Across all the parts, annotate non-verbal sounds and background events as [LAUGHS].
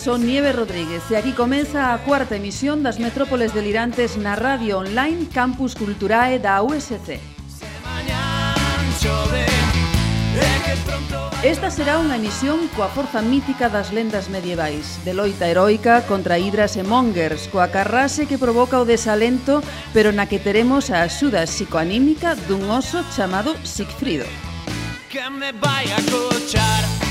son Nieve Rodríguez e aquí comeza a cuarta emisión das Metrópoles Delirantes na radio online Campus Culturae da USC. Esta será unha emisión coa forza mítica das lendas medievais, de loita heroica contra hidras e mongers, coa carrase que provoca o desalento, pero na que teremos a axuda psicoanímica dun oso chamado Sigfrido. Que me vai a cochar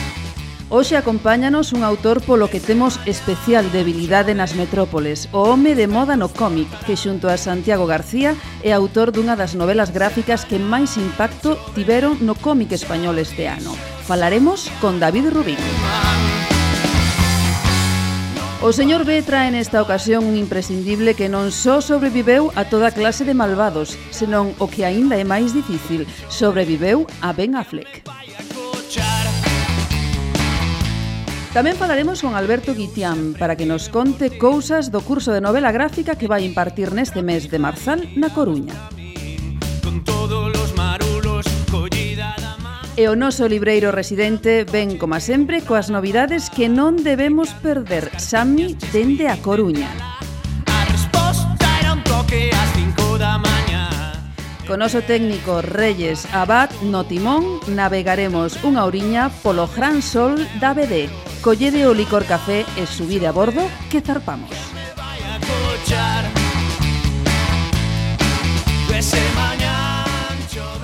Hoxe acompáñanos un autor polo que temos especial debilidade nas metrópoles, o home de moda no cómic, que xunto a Santiago García é autor dunha das novelas gráficas que máis impacto tiveron no cómic español este ano. Falaremos con David Rubín. O señor B trae nesta ocasión un imprescindible que non só sobreviveu a toda clase de malvados, senón o que aínda é máis difícil, sobreviveu a Ben Affleck. Vaya Tamén falaremos con Alberto Guitián para que nos conte cousas do curso de novela gráfica que vai impartir neste mes de Marzal na Coruña. Con todos los marulos collida da E o noso libreiro residente ven, como sempre, coas novidades que non debemos perder. Sami dende a Coruña. A resposta era un toque ás 5 da mañá. Con noso técnico Reyes Abad no timón navegaremos unha oriña polo gran sol da BD. Collede o licor café e subide a bordo que zarpamos.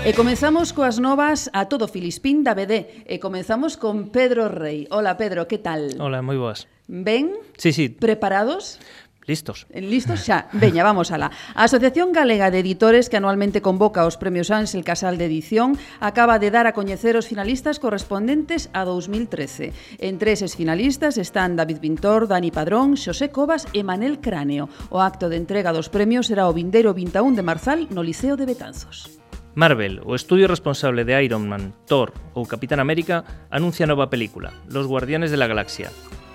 E comezamos coas novas a todo Filispín da BD E comezamos con Pedro Rey Ola Pedro, que tal? Ola, moi boas Ben? Sí, sí Preparados? Listos. Listos xa. Veña, vamos ala. A Asociación Galega de Editores que anualmente convoca os Premios Ánsel Casal de Edición acaba de dar a coñecer os finalistas correspondentes a 2013. Entre eses finalistas están David Pintor, Dani Padrón, Xosé Cobas e Manel Cráneo. O acto de entrega dos premios será o vindeiro 21 de marzal no Liceo de Betanzos. Marvel, o estudio responsable de Iron Man, Thor ou Capitán América, anuncia nova película, Los Guardianes de la Galaxia.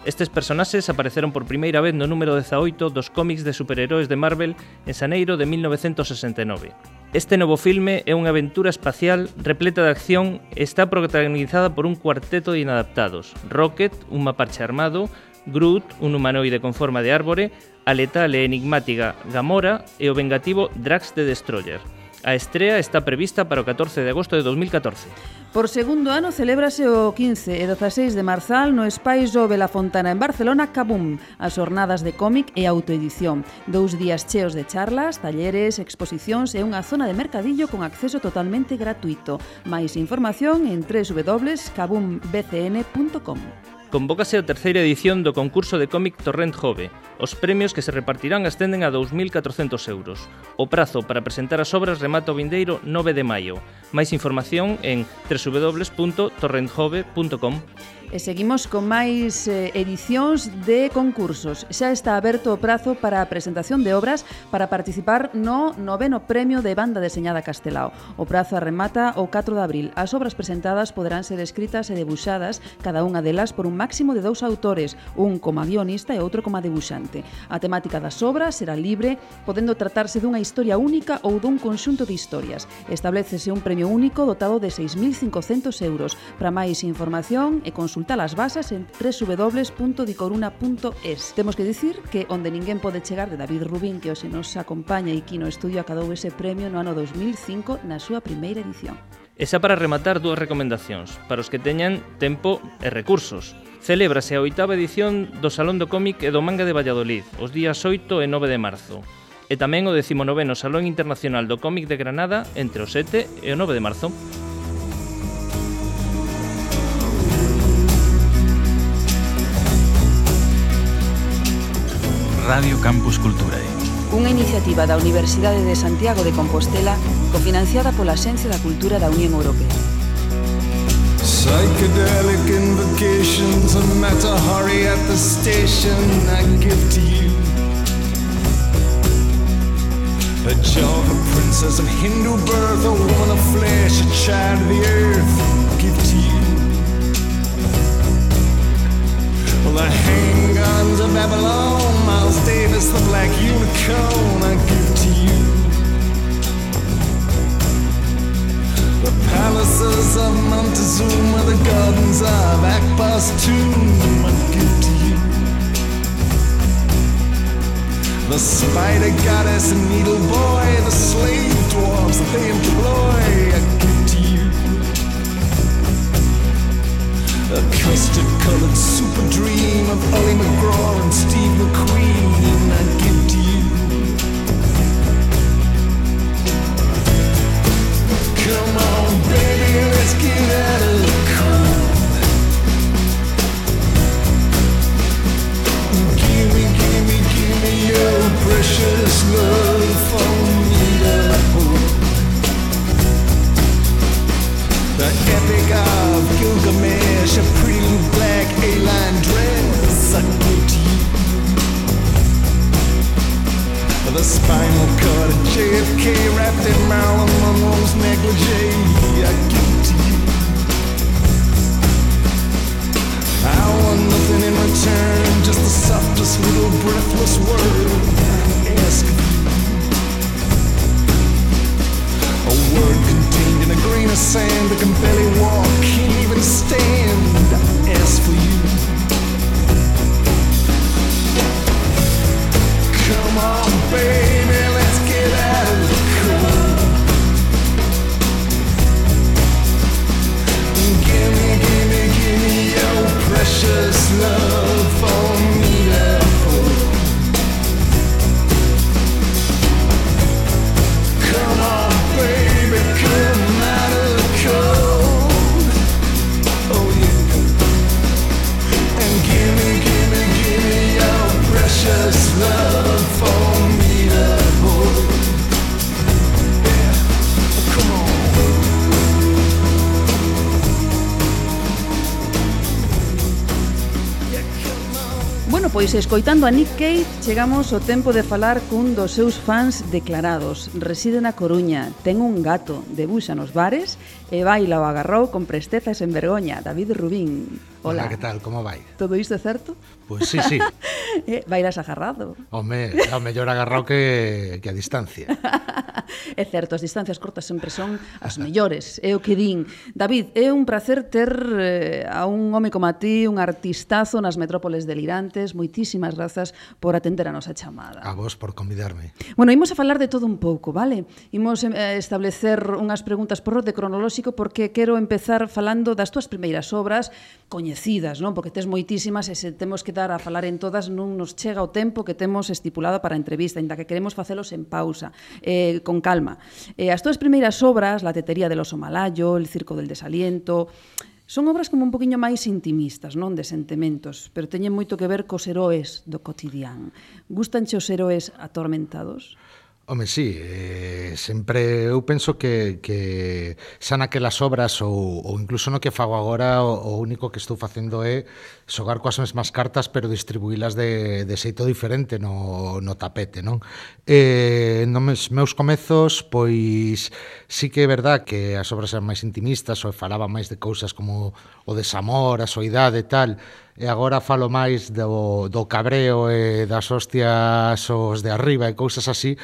Estes personaxes apareceron por primeira vez no número 18 dos cómics de superheróis de Marvel en Xaneiro de 1969. Este novo filme é unha aventura espacial repleta de acción e está protagonizada por un cuarteto de inadaptados, Rocket, un mapache armado, Groot, un humanoide con forma de árbore, a letal e enigmática Gamora e o vengativo Drax the Destroyer. A estrea está prevista para o 14 de agosto de 2014. Por segundo ano celébrase o 15 e 16 de marzal no Espai Jove La Fontana en Barcelona Cabum, as jornadas de cómic e autoedición. Dous días cheos de charlas, talleres, exposicións e unha zona de mercadillo con acceso totalmente gratuito. Máis información en www.cabumbcn.com convócase a terceira edición do concurso de cómic Torrent Jove. Os premios que se repartirán ascenden a 2.400 euros. O prazo para presentar as obras remata o vindeiro 9 de maio. Máis información en www.torrentjove.com. E seguimos con máis eh, edicións de concursos. Xa está aberto o prazo para a presentación de obras para participar no noveno premio de banda deseñada Castelao. O prazo remata o 4 de abril. As obras presentadas poderán ser escritas e debuxadas, cada unha delas por un máximo de dous autores, un como guionista e outro como debuxante. A temática das obras será libre, podendo tratarse dunha historia única ou dun conxunto de historias. Establecese un premio único dotado de 6.500 euros. Para máis información e consulta consultalas bases en www.dicoruna.es. Temos que dicir que onde ninguén pode chegar de David Rubín que hoxe nos acompaña e que no estudio acadou ese premio no ano 2005 na súa primeira edición. E xa para rematar dúas recomendacións para os que teñan tempo e recursos. Celébrase a oitava edición do Salón do Cómic e do Manga de Valladolid os días 8 e 9 de marzo e tamén o 19º Salón Internacional do Cómic de Granada entre o 7 e o 9 de marzo. Radio Campus Culturae. unha iniciativa da Universidade de Santiago de Compostela cofinanciada pola Axencia da Cultura da Unión Europea. Psychedelic invocations, a matter hurry at the station I give to you. A Java princess of Hindu birth, a woman of flesh, a child of the earth, give to you. Well, the handguns of Babylon, Davis, the black unicorn, I give to you. The palaces of Montezuma, the gardens of Akbar's tomb, I give to you. The spider goddess and needle boy, the slave dwarfs that they employ, I give to you. A colored super dream of Ollie McGraw and Steve Escoitando a Nick Cave, chegamos ao tempo de falar cun dos seus fans declarados. Reside na Coruña, ten un gato, debuxa nos bares e baila o agarrou con presteza e sen vergoña, David Rubín. Hola. Hola, que tal? Como vai? Todo isto é certo? Pois pues sí, sí. [LAUGHS] eh, bailas agarrado. Home, ao mellor agarrado que, que a distancia. [LAUGHS] [LAUGHS] é certo, as distancias cortas sempre son as mellores, é o que din. David, é un placer ter eh, a un home como a ti, un artistazo nas metrópoles delirantes. Moitísimas grazas por atender a nosa chamada. A vos por convidarme. Bueno, imos a falar de todo un pouco, vale? Imos eh, establecer unhas preguntas por orde cronolóxico porque quero empezar falando das túas primeiras obras coñecidas, non? Porque tes moitísimas e se temos que dar a falar en todas non nos chega o tempo que temos estipulado para a entrevista, inda que queremos facelos en pausa. Eh, con calma. Eh, as túas primeiras obras, La tetería del oso malayo, El circo del desaliento, Son obras como un poquinho máis intimistas, non de sentimentos, pero teñen moito que ver cos heróis do cotidián. Gustanche os heróis atormentados? Home, sí, eh, sempre eu penso que, que xa naquelas obras ou, ou incluso no que fago agora o, o único que estou facendo é xogar coas mesmas cartas pero distribuílas de, de xeito diferente no, no tapete non? Eh, nos meus, meus comezos pois sí que é verdad que as obras eran máis intimistas ou falaba máis de cousas como o desamor, a soidade e tal e agora falo máis do, do cabreo e das hostias os de arriba e cousas así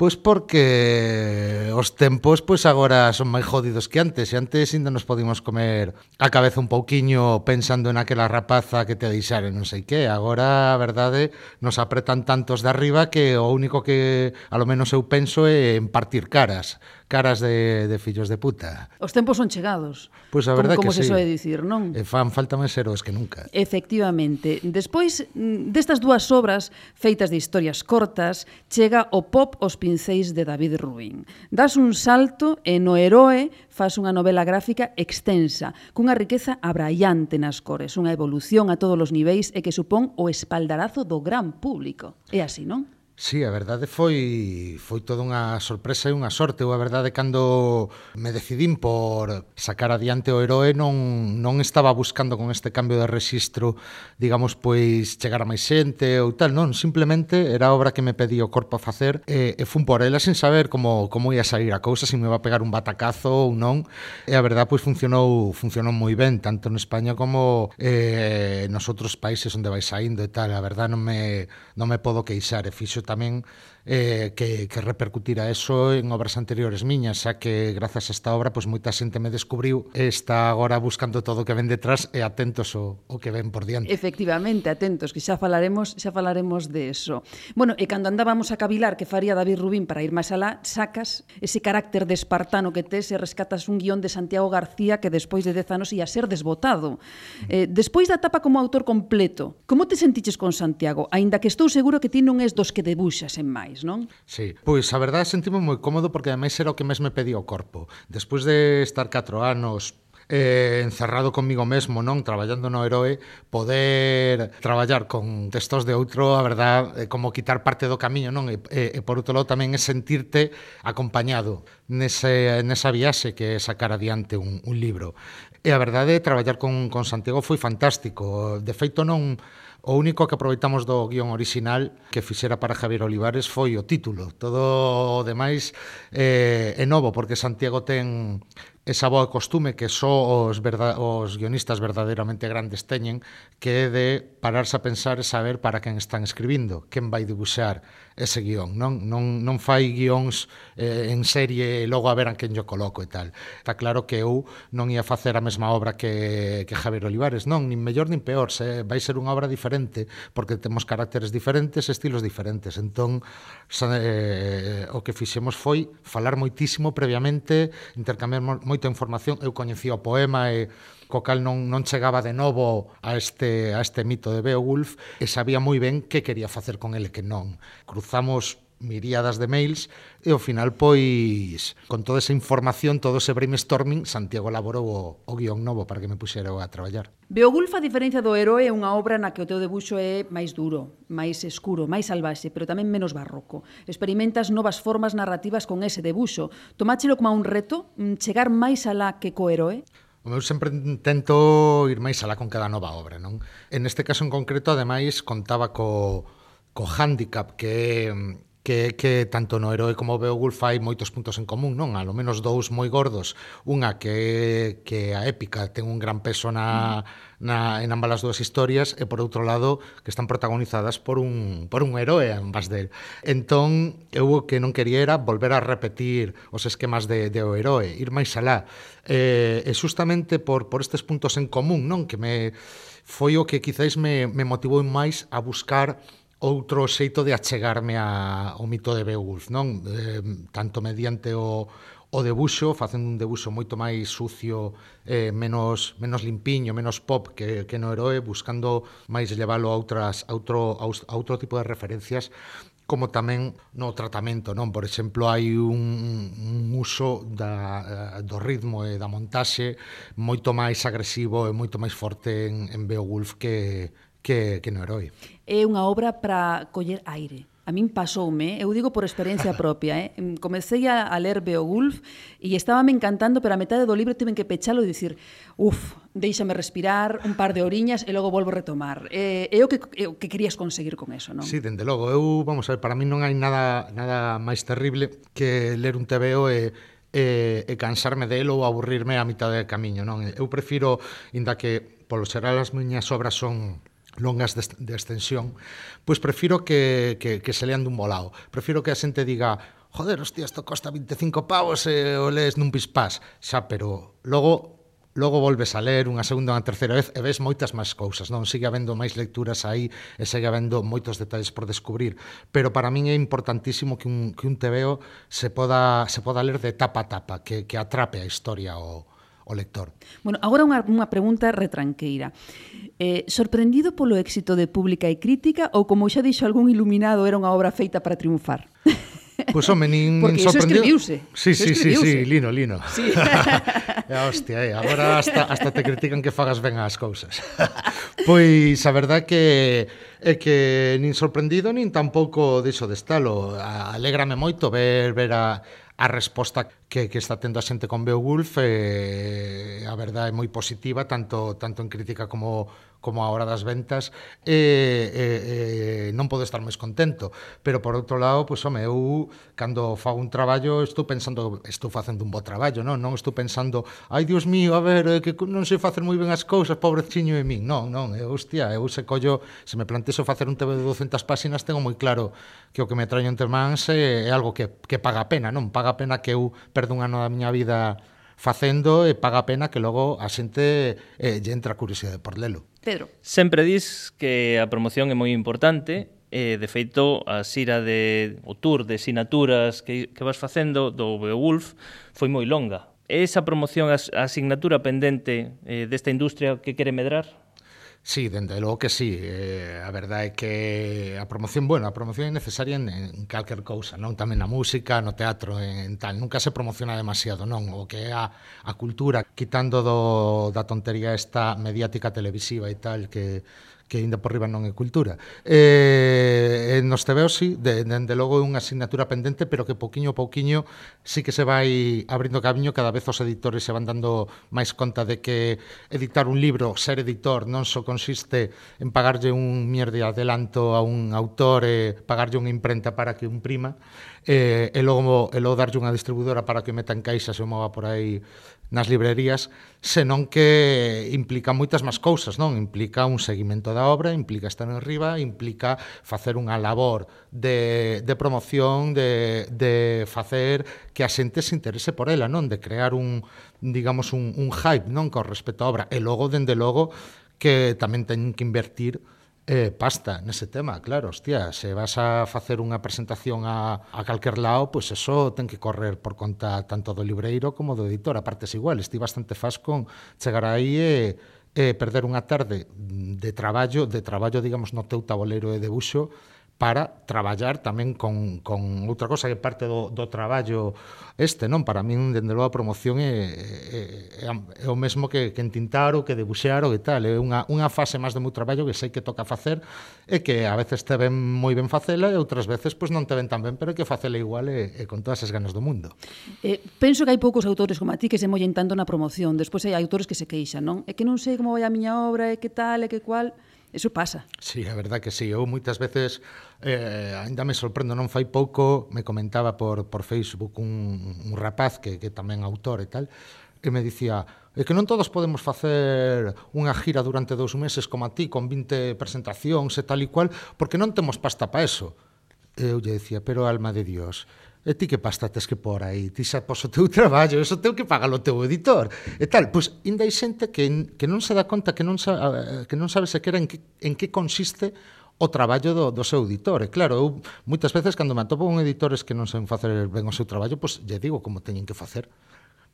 Pois porque os tempos pois agora son máis jodidos que antes e antes ainda nos podíamos comer a cabeza un pouquiño pensando naquela rapaza que te deixare non sei que. Agora, a verdade, nos apretan tantos de arriba que o único que a lo menos eu penso é en partir caras caras de, de fillos de puta. Os tempos son chegados. Pois a verdade como, como que se sí. soe dicir, non? E fan falta máis heróis que nunca. Efectivamente. Despois mm, destas dúas obras feitas de historias cortas, chega o pop os pincéis de David Rubin. Das un salto e no heroe faz unha novela gráfica extensa, cunha riqueza abraiante nas cores, unha evolución a todos os niveis e que supón o espaldarazo do gran público. É así, non? Sí, a verdade foi foi toda unha sorpresa e unha sorte. Eu a verdade cando me decidín por sacar adiante o heroe non, non estaba buscando con este cambio de rexistro, digamos, pois chegar a máis xente ou tal, non, simplemente era a obra que me pedía o corpo a facer e, e fun por ela sin saber como como ia sair a cousa, se me va a pegar un batacazo ou non. E a verdade pois funcionou funcionou moi ben, tanto en España como eh, nos outros países onde vai saindo e tal. A verdade non me non me podo queixar, e fixo también eh, que, que repercutira eso en obras anteriores miñas, xa que grazas a esta obra pois moita xente me descubriu e está agora buscando todo o que ven detrás e atentos o, o que ven por diante. Efectivamente, atentos, que xa falaremos xa falaremos de eso. Bueno, e cando andábamos a cavilar que faría David Rubín para ir máis alá, sacas ese carácter de espartano que tes e rescatas un guión de Santiago García que despois de 10 anos ia ser desbotado. Eh, despois da etapa como autor completo, como te sentiches con Santiago? Aínda que estou seguro que ti non és dos que debuxas en máis máis, non? Sí, pois a verdade sentime moi cómodo porque ademais era o que máis me pedía o corpo. Despois de estar 4 anos eh, encerrado comigo mesmo, non traballando no heroe, poder traballar con textos de outro, a verdad, é como quitar parte do camiño, non? E, e, e por outro lado tamén é sentirte acompañado nese, nesa viaxe que é sacar adiante un, un libro. E a verdade, traballar con, con Santiago foi fantástico. De feito, non O único que aproveitamos do guión orixinal que fixera para Javier Olivares foi o título. Todo o demais eh, é novo, porque Santiago ten esa boa costume que só os, verda, os guionistas verdadeiramente grandes teñen, que é de pararse a pensar e saber para quen están escribindo, quen vai dibuixar, ese guión, non, non, non fai guións eh, en serie e logo a ver a quen yo coloco e tal. Está claro que eu non ia facer a mesma obra que, que Javier Olivares, non, nin mellor nin peor, se, vai ser unha obra diferente, porque temos caracteres diferentes, estilos diferentes. Entón, se, eh, o que fixemos foi falar moitísimo previamente, intercambiar moita información, eu coñecía o poema e co cal non, non chegaba de novo a este, a este mito de Beowulf e sabía moi ben que quería facer con ele que non. Cruzamos miríadas de mails e ao final pois con toda esa información, todo ese brainstorming, Santiago elaborou o, o guión novo para que me puxera a traballar. Beowulf, a diferencia do heroe, é unha obra na que o teu debuxo é máis duro, máis escuro, máis salvaxe, pero tamén menos barroco. Experimentas novas formas narrativas con ese debuxo. Tomáchelo como un reto, mm, chegar máis alá que co heroe? O meu sempre intento ir máis alá con cada nova obra, non? En este caso en concreto, ademais, contaba co, co handicap que que, que tanto no heroe como Beowulf hai moitos puntos en común, non? A lo menos dous moi gordos. Unha que que a épica ten un gran peso na, mm na, en ambas as dúas historias e por outro lado que están protagonizadas por un, por un heroe ambas del. Entón, eu o que non quería era volver a repetir os esquemas de, de o heroe, ir máis alá. Eh, e justamente por, por estes puntos en común, non que me foi o que quizáis me, me motivou máis a buscar outro xeito de achegarme a, ao mito de Beowulf, non? Eh, tanto mediante o, o debuxo, facendo un debuxo moito máis sucio, eh, menos menos limpiño, menos pop que, que no heroe, buscando máis llevalo a, outras, a, outro, a outro tipo de referencias como tamén no tratamento, non? Por exemplo, hai un, un uso da, eh, do ritmo e da montaxe moito máis agresivo e moito máis forte en, en Beowulf que, que, que no heroe. É unha obra para coller aire. A min pasoume, eu digo por experiencia [LAUGHS] propia, eh? comecei a, a ler Beowulf e estaba me encantando, pero a metade do libro tiven que pechalo e dicir, uf, deixame respirar un par de oriñas e logo volvo a retomar. Eh, é o que, é o que querías conseguir con eso, non? Sí, dende logo. Eu, vamos a ver, para mí non hai nada, nada máis terrible que ler un TVO e e, e cansarme del ou aburrirme a mitad de camiño, non? Eu prefiro, inda que polo xeral as miñas obras son non as de extensión, pois prefiro que, que, que se lean dun volado. Prefiro que a xente diga joder, hostia, isto costa 25 pavos e o lees nun pispás. Xa, pero logo logo volves a ler unha segunda ou unha terceira vez e ves moitas máis cousas, non? Sigue habendo máis lecturas aí e segue habendo moitos detalles por descubrir, pero para min é importantísimo que un, que un tebeo se poda, se poda ler de tapa a tapa, que, que atrape a historia o, o lector. Bueno, agora unha, unha pregunta retranqueira. Eh, sorprendido polo éxito de Pública e Crítica ou como xa dixo algún iluminado era unha obra feita para triunfar? [LAUGHS] Pois pues, home, nin, Porque nin sorprendido. Porque sí, sí, sí, sí, Lino, Lino. Sí. [LAUGHS] é hostia, eh? agora hasta, hasta te critican que fagas ben as cousas. [LAUGHS] pois a verdad que é que nin sorprendido nin tampouco deixo de estalo. Alégrame moito ver ver a a resposta que, que está tendo a xente con Beowulf eh, a verdade é moi positiva tanto tanto en crítica como como a hora das ventas eh, eh, eh, non podo estar máis contento. Pero por outro lado, pois, home, eu cando fago un traballo estou pensando estou facendo un bo traballo, non? non estou pensando ai dios mío, a ver, eh, que non sei facer moi ben as cousas, pobreciño de min. Non, non, eh, hostia, eu se collo se me plantexo facer un TV de 200 páxinas tengo moi claro que o que me traño entre mans é, é algo que, que paga pena non? Paga pena que eu perdo un ano da miña vida facendo e paga a pena que logo a xente eh, lle entra a curiosidade por lelo. Pedro. Sempre dis que a promoción é moi importante eh, de feito a xira de o tour de sinaturas que, que vas facendo do Beowulf foi moi longa. É esa promoción a, a asignatura pendente eh, desta industria que quere medrar? Sí, dende logo que sí. Eh, a verdade é que a promoción, bueno, a promoción é necesaria en, en calquer cousa, non? Tamén na música, no teatro, en, en tal. Nunca se promociona demasiado, non? O que é a, a cultura, quitando do, da tontería esta mediática televisiva e tal que que aínda por riba non é cultura. Eh, eh nos tebeos, sí, de, de, de logo é unha asignatura pendente, pero que pouquiño a pouquiño sí que se vai abrindo camiño, cada vez os editores se van dando máis conta de que editar un libro, ser editor, non só consiste en pagarlle un mierde adelanto a un autor e eh, pagarlle unha imprenta para que un prima, eh, e logo, e logo darlle unha distribuidora para que meta en caixas e mova por aí nas librerías, senón que implica moitas máis cousas, non? Implica un seguimento da obra, implica estar en riba, implica facer unha labor de, de promoción, de, de facer que a xente se interese por ela, non? De crear un, digamos, un, un hype, non? Con respecto á obra. E logo, dende logo, que tamén teñen que invertir eh, pasta nese tema, claro, hostia, se vas a facer unha presentación a, a calquer lado, pois pues eso ten que correr por conta tanto do libreiro como do editor, a partes igual, estive bastante fas con chegar aí e eh, eh, perder unha tarde de traballo, de traballo, digamos, no teu tabuleiro de debuxo, para traballar tamén con, con outra cosa que parte do, do traballo este, non? Para min, dende logo, a promoción é, é, é, é o mesmo que, que entintar ou que debuxear ou que tal. É unha, unha fase máis do meu traballo que sei que toca facer e que a veces te ven moi ben facela e outras veces pois, non te ven tan ben, pero que facela igual e, e con todas as ganas do mundo. Eh, penso que hai poucos autores como a ti que se mollen tanto na promoción. Despois hai autores que se queixan, non? É que non sei como vai a miña obra, e que tal, e que cual... Eso pasa. Sí, a verdad que sí. Eu moitas veces, eh, ainda me sorprendo, non fai pouco, me comentaba por, por Facebook un, un rapaz que, que tamén autor e tal, e me dicía, é que non todos podemos facer unha gira durante dous meses como a ti, con 20 presentacións e tal e cual, porque non temos pasta para eso. E eu lle decía, pero alma de Dios, E ti que pasta tes que por aí? Ti xa pos o teu [LAUGHS] traballo, eso teu que pagar o teu editor. E tal, pois ainda hai xente que, que non se dá conta, que non, sa, eh, que non sabe sequera en que, en que consiste o traballo do, do seu editor. E claro, eu moitas veces cando me atopo con editores que non saben facer ben o seu traballo, pois lle digo como teñen que facer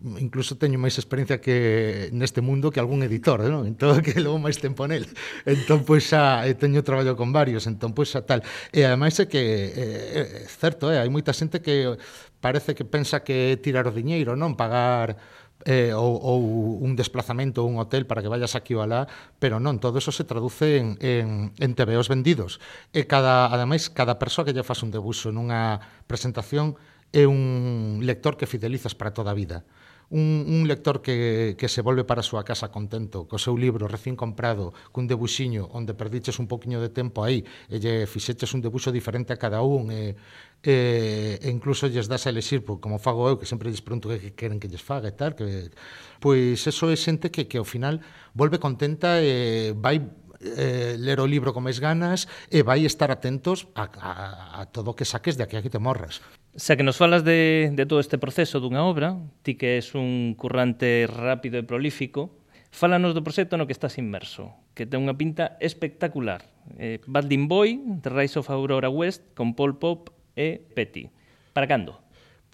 incluso teño máis experiencia que neste mundo que algún editor, non? [LAUGHS] Entón que levo máis tempo nel. Entón pois xa eh, teño traballo con varios, entón pois xa tal. E ademais é que é, é certo, é, hai moita xente que parece que pensa que tirar o diñeiro, non pagar eh, ou, ou un desplazamento ou un hotel para que vayas aquí ou alá, pero non, todo eso se traduce en, en, en TVOs vendidos. E cada, ademais, cada persoa que lle faz un debuxo nunha presentación é un lector que fidelizas para toda a vida un, un lector que, que se volve para a súa casa contento co seu libro recén comprado cun debuxiño onde perdiches un poquinho de tempo aí e lle fixeches un debuxo diferente a cada un e, e, e incluso lles das a elexir como fago eu que sempre lles pregunto que, que queren que lles faga e tal que, pois eso é xente que, que ao final volve contenta e vai eh, ler o libro con máis ganas e vai estar atentos a, a, a todo o que saques de aquí a que te morras. Xa que nos falas de, de todo este proceso dunha obra, ti que és un currante rápido e prolífico, fálanos do proxecto no que estás inmerso, que ten unha pinta espectacular. Eh, Baldin Boy, The Rise of Aurora West, con Paul Pop e Petty. Para cando?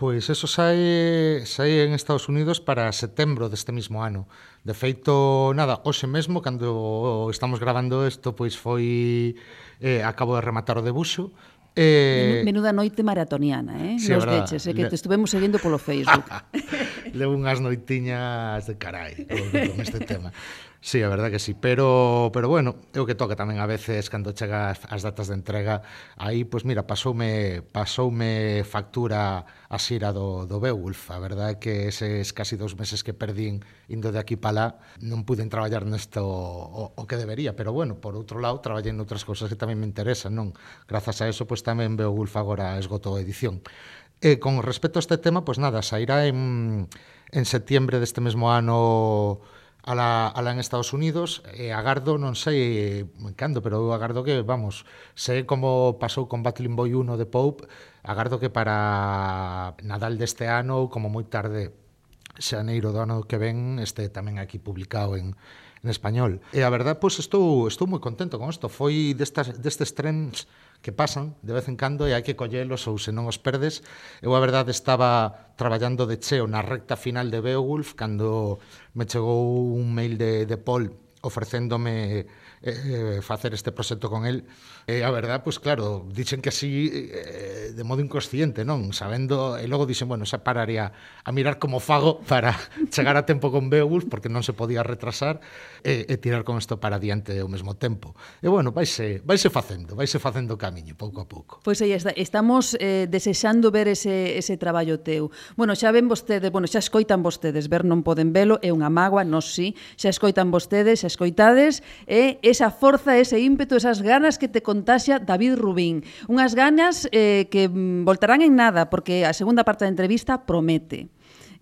Pois eso sae, sae en Estados Unidos para setembro deste mismo ano. De feito, nada, hoxe mesmo, cando estamos grabando isto, pois foi... Eh, acabo de rematar o debuxo, Eh... Menuda noite maratoniana, eh? Sí, Nos deches, eh? que te estuvemos seguindo polo Facebook. [LAUGHS] levo unhas noitiñas de carai con, con este tema. Sí, a verdad que sí, pero pero bueno, é o que toca tamén a veces cando chega as datas de entrega, aí pois pues, mira, pasoume pasoume factura a xira do do Beowulf, a verdad é que eses casi dous meses que perdín indo de aquí para lá, non puden traballar nesto o, o que debería, pero bueno, por outro lado, traballei noutras cousas que tamén me interesan, non? Grazas a eso, pois pues, tamén Beowulf agora esgotou a edición. E con respecto a este tema, pois pues nada, sairá en, en septiembre deste mesmo ano a la, a la en Estados Unidos e agardo, non sei cando, pero eu agardo que, vamos, sei como pasou con Battling Boy 1 de Pope, agardo que para Nadal deste ano ou como moi tarde xaneiro do ano que ven este tamén aquí publicado en, en español. E a verdad, pois pues, estou, estou moi contento con isto. Foi destas, destes trens que pasan de vez en cando e hai que collelos ou se non os perdes. Eu a verdade estaba traballando de cheo na recta final de Beowulf cando me chegou un mail de, de Paul ofrecéndome eh, facer este proxecto con el. E eh, a verdad, pois pues, claro, dixen que así eh, de modo inconsciente, non? Sabendo, e logo dixen, bueno, xa pararía a mirar como fago para [LAUGHS] chegar a tempo con Beowulf, porque non se podía retrasar, e, e tirar con isto para diante ao mesmo tempo. E bueno, vaise, vaise facendo, vaise facendo camiño, pouco a pouco. Pois pues aí está, estamos eh, desexando ver ese, ese traballo teu. Bueno, xa ven vostedes, bueno, xa escoitan vostedes, ver non poden velo, é unha mágoa, non si, sí. xa escoitan vostedes, xa escoitades, e eh, esa forza, ese ímpeto, esas ganas que te contaxa David Rubín. Unhas ganas eh, que mm, voltarán en nada, porque a segunda parte da entrevista promete.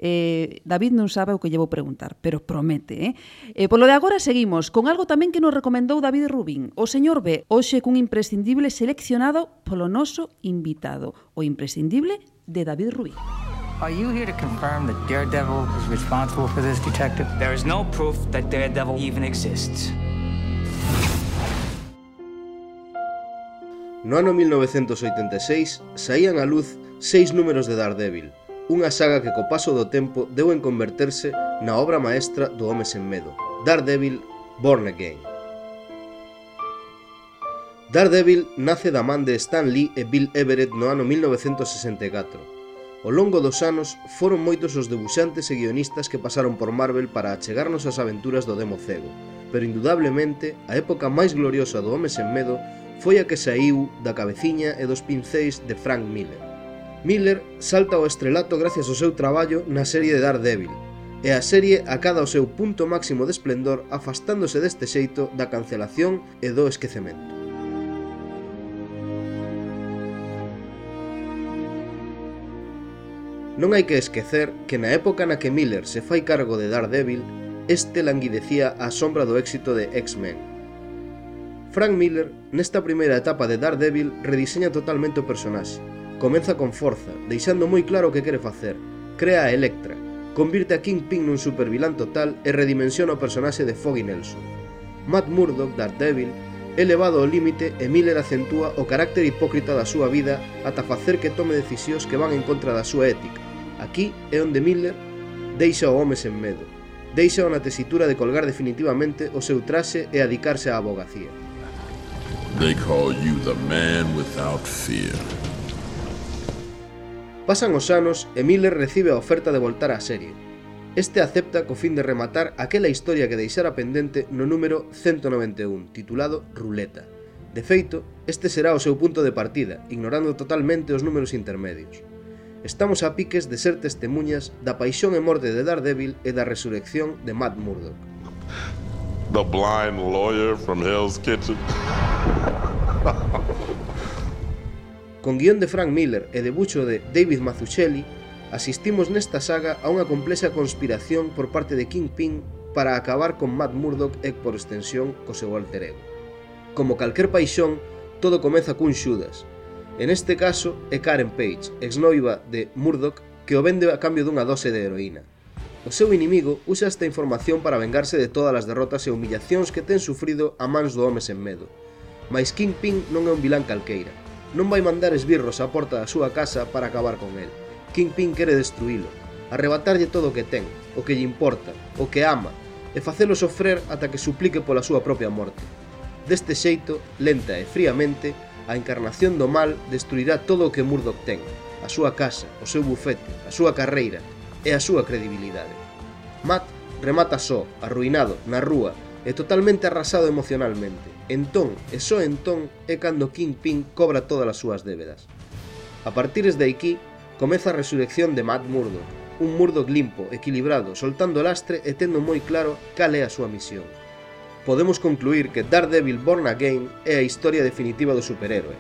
Eh, David non sabe o que llevo preguntar, pero promete. Eh? Eh, polo de agora seguimos con algo tamén que nos recomendou David Rubín. O señor B, hoxe cun imprescindible seleccionado polo noso invitado. O imprescindible de David Rubín. Are you here to confirm that Daredevil is responsible for this, detective? There is no proof that Daredevil even exists. No ano 1986 saían á luz seis números de Daredevil, unha saga que co paso do tempo deu en converterse na obra maestra do home sen medo, Daredevil Born Again. Daredevil nace da man de Stan Lee e Bill Everett no ano 1964. Ao longo dos anos foron moitos os debuxantes e guionistas que pasaron por Marvel para achegarnos as aventuras do Demo Cego, pero indudablemente a época máis gloriosa do Home sen Medo foi a que saiu da cabeciña e dos pincéis de Frank Miller. Miller salta ao estrelato gracias ao seu traballo na serie de Daredevil, e a serie acada o seu punto máximo de esplendor afastándose deste xeito da cancelación e do esquecemento. Non hai que esquecer que na época na que Miller se fai cargo de Daredevil, este languidecía a sombra do éxito de X-Men, Frank Miller, nesta primeira etapa de Daredevil, rediseña totalmente o personaxe. Comeza con forza, deixando moi claro o que quere facer. Crea a Electra, convirte a Kingpin nun supervilán total e redimensiona o personaxe de Foggy Nelson. Matt Murdock, Daredevil, é levado ao límite e Miller acentúa o carácter hipócrita da súa vida ata facer que tome decisións que van en contra da súa ética. Aquí é onde Miller deixa o home sen medo. Deixa na tesitura de colgar definitivamente o seu traxe e adicarse á abogacía. They call you the man without fear. Pasan os anos e Miller recibe a oferta de voltar á serie. Este acepta co fin de rematar aquela historia que deixara pendente no número 191, titulado Ruleta. De feito, este será o seu punto de partida, ignorando totalmente os números intermedios. Estamos a piques de ser testemunhas da paixón e morte de Daredevil e da resurrección de Matt Murdock the blind lawyer from Hell's Kitchen. Con guión de Frank Miller e debucho de David Mazzucchelli, asistimos nesta saga a unha complexa conspiración por parte de Kingpin para acabar con Matt Murdock e, por extensión, co seu alter ego. Como calquer paixón, todo comeza cun Xudas. En este caso é Karen Page, exnoiva de Murdock, que o vende a cambio dunha dose de heroína. O seu inimigo usa esta información para vengarse de todas as derrotas e humillacións que ten sufrido a mans do home sen medo. Mais Kingpin non é un vilán calqueira. Non vai mandar esbirros á porta da súa casa para acabar con el. Kingpin quere destruílo, arrebatarlle todo o que ten, o que lle importa, o que ama, e facelo sofrer ata que suplique pola súa propia morte. Deste xeito, lenta e fríamente, a encarnación do mal destruirá todo o que Murdoch ten, a súa casa, o seu bufete, a súa carreira, e a súa credibilidade. Matt remata só, arruinado, na rúa, e totalmente arrasado emocionalmente. Entón, e só entón, é cando Kingpin cobra todas as súas débedas. A partires de aquí, comeza a resurrección de Matt Murdock, un Murdock limpo, equilibrado, soltando lastre e tendo moi claro cal é a súa misión. Podemos concluir que Daredevil Born Again é a historia definitiva do superhéroe,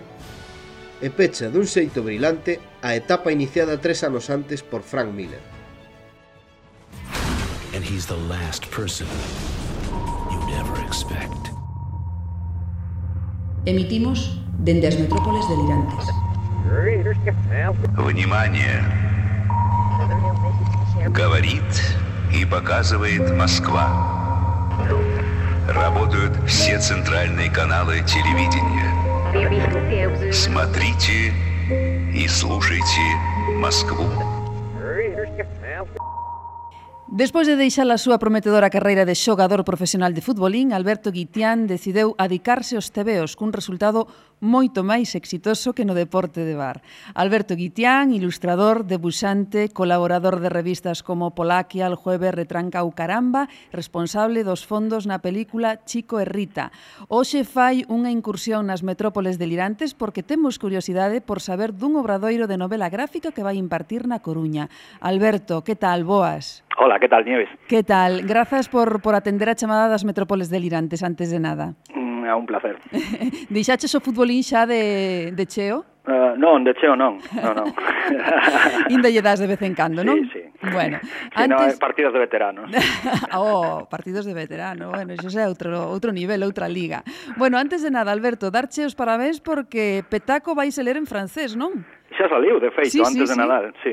e pecha dun xeito brillante a etapa iniciada tres anos antes por Frank Miller. And he's the last person you'd ever expect. Emitimos dende as metrópoles delirantes. Внимание! Говорит и показывает Москва. Работают все центральные каналы телевидения. Смотрите и слушайте Москву. Despois de deixar a súa prometedora carreira de xogador profesional de futbolín, Alberto Guitián decideu adicarse aos tebeos cun resultado moito máis exitoso que no deporte de bar. Alberto Guitián, ilustrador, debuxante, colaborador de revistas como Polaquia, El Jueves, Retranca ou Caramba, responsable dos fondos na película Chico e Rita. Hoxe fai unha incursión nas metrópoles delirantes porque temos curiosidade por saber dun obradoiro de novela gráfica que vai impartir na Coruña. Alberto, que tal? Boas. Hola, que tal, Nieves? Que tal? Grazas por, por atender a chamada das metrópoles delirantes antes de nada. Mm, é un placer. [LAUGHS] Deixaches o futbolín xa de, de cheo? Uh, non, de cheo non, non, non. [LAUGHS] Inda lle das de vez en cando, non? Sí, sí. Bueno, sí, antes... no, partidos de veteranos. [LAUGHS] oh, partidos de veterano. Bueno, iso é outro outro nivel, outra liga. Bueno, antes de nada, Alberto, darche os parabéns porque Petaco vai a ler en francés, non? Xa saliu, de feito, sí, antes sí, de sí. Nadal, sí.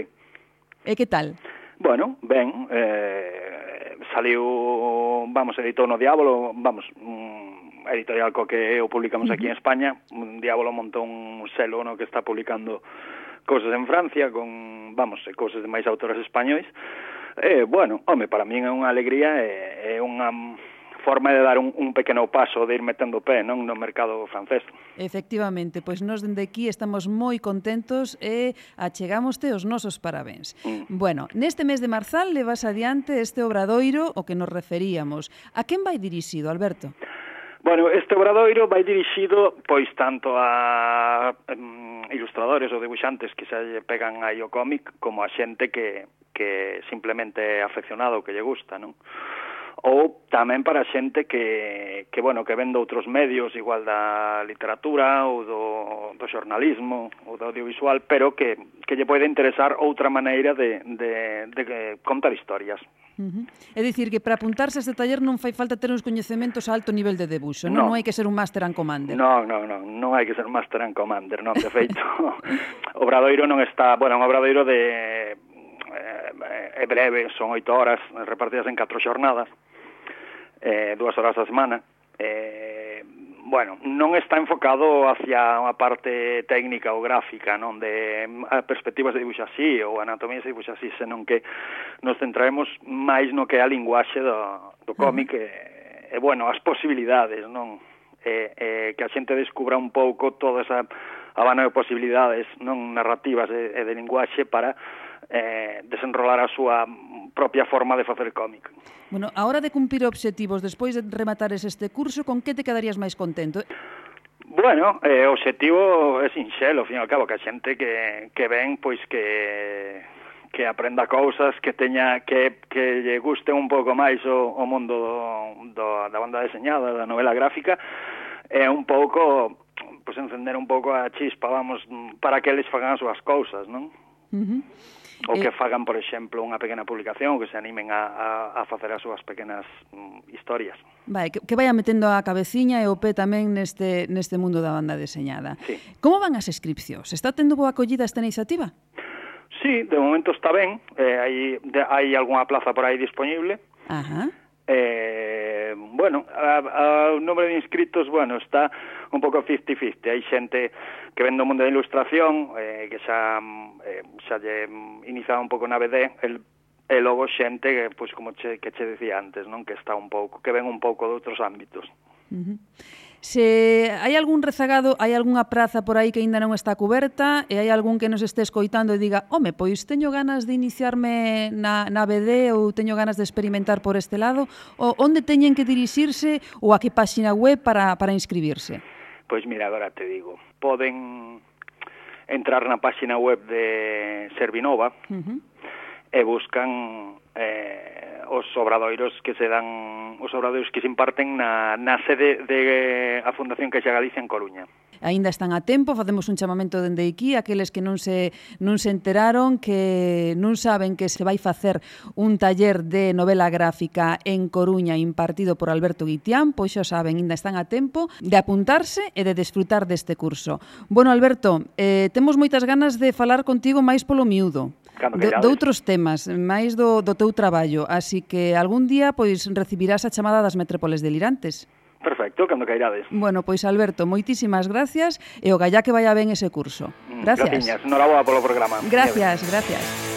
E que tal? Bueno, ben, eh, saliu, vamos, editou no Diablo, vamos, mm, editorial co que o publicamos aquí en España, mm, un Diablo montou un selo no que está publicando cousas en Francia, con, vamos, eh, cousas de máis autores españois, Eh, bueno, home, para min é unha alegría, é, é unha forma de dar un, un pequeno paso, de ir metendo pé non no mercado francés. Efectivamente, pois nós dende aquí estamos moi contentos e achegámoste os nosos parabéns. Mm. Bueno, neste mes de marzal levas adiante este obradoiro o que nos referíamos. A quen vai dirixido, Alberto? Bueno, este obradoiro vai dirixido pois tanto a um, ilustradores ou debuxantes que se pegan aí o cómic como a xente que, que simplemente é afeccionado que lle gusta, non? ou tamén para xente que, que bueno, que vende outros medios, igual da literatura ou do, do xornalismo ou do audiovisual, pero que, que lle pode interesar outra maneira de, de, de contar historias. Uh -huh. É dicir, que para apuntarse a este taller non fai falta ter uns coñecementos a alto nivel de debuxo, non, non, non hai que ser un Master and Commander. Non, non, non, non hai que ser un Master and Commander, non, de feito, [LAUGHS] Obradoiro non está, bueno, un Obradoiro de eh, eh, é breve, son oito horas repartidas en catro xornadas, eh, dúas horas a semana, eh, bueno, non está enfocado hacia unha parte técnica ou gráfica, non de mm, a de se así ou anatomía de dibuixo así, senón que nos centraremos máis no que é a linguaxe do, do cómic uh -huh. e, e, bueno, as posibilidades, non? E, e, que a xente descubra un pouco toda esa habana de posibilidades non narrativas e, e de linguaxe para eh, desenrolar a súa propia forma de facer cómic. Bueno, a hora de cumprir obxectivos, despois de rematares este curso, con que te quedarías máis contento? Bueno, eh, o obxectivo é sinxelo, ao fin e ao cabo, que a xente que, que ven, pois que que aprenda cousas, que teña que, que lle guste un pouco máis o, o mundo do, do, da banda deseñada, da novela gráfica, é un pouco pues encender un pouco a chispa, vamos, para que eles fagan as súas cousas, non? Uh -huh ou que eh, fagan, por exemplo, unha pequena publicación ou que se animen a, a, a facer as súas pequenas mm, historias. Vai, que, que vaya metendo a cabeciña e o pé tamén neste, neste mundo da banda deseñada. Sí. Como van as inscripcións? Está tendo boa acollida esta iniciativa? Sí, de momento está ben. Eh, hai, de, hai algunha plaza por aí disponible. Ajá. Eh, bueno, a, a, o número de inscritos, bueno, está un pouco 50-50. Hai xente que vende o mundo da ilustración, eh, que xa, eh, xa lle iniciaba un pouco na BD, el e logo xente que, pois, como che, que che decía antes, non que está un pouco, que ven un pouco de outros ámbitos. Uh -huh. Se hai algún rezagado, hai algunha praza por aí que aínda non está coberta e hai algún que nos este escoitando e diga home, pois teño ganas de iniciarme na, na BD ou teño ganas de experimentar por este lado, o, onde teñen que dirixirse ou a que páxina web para, para inscribirse? Pois mira, agora te digo, poden entrar na páxina web de Servinova, uh -huh e buscan eh, os obradoiros que se dan os obradoiros que se imparten na, na sede de a Fundación Caixa Galicia en Coruña. Aínda están a tempo, facemos un chamamento dende aquí aqueles que non se non se enteraron que non saben que se vai facer un taller de novela gráfica en Coruña impartido por Alberto Guitián, pois xa saben, aínda están a tempo de apuntarse e de desfrutar deste curso. Bueno, Alberto, eh, temos moitas ganas de falar contigo máis polo miúdo. Cando do, outros temas, máis do, do teu traballo, así que algún día pois recibirás a chamada das metrópoles delirantes. Perfecto, cando cairades. Bueno, pois Alberto, moitísimas gracias e o gallá que vaya ben ese curso. Mm, gracias. Graciñas, enhorabuena polo programa. Gracias, gracias. gracias.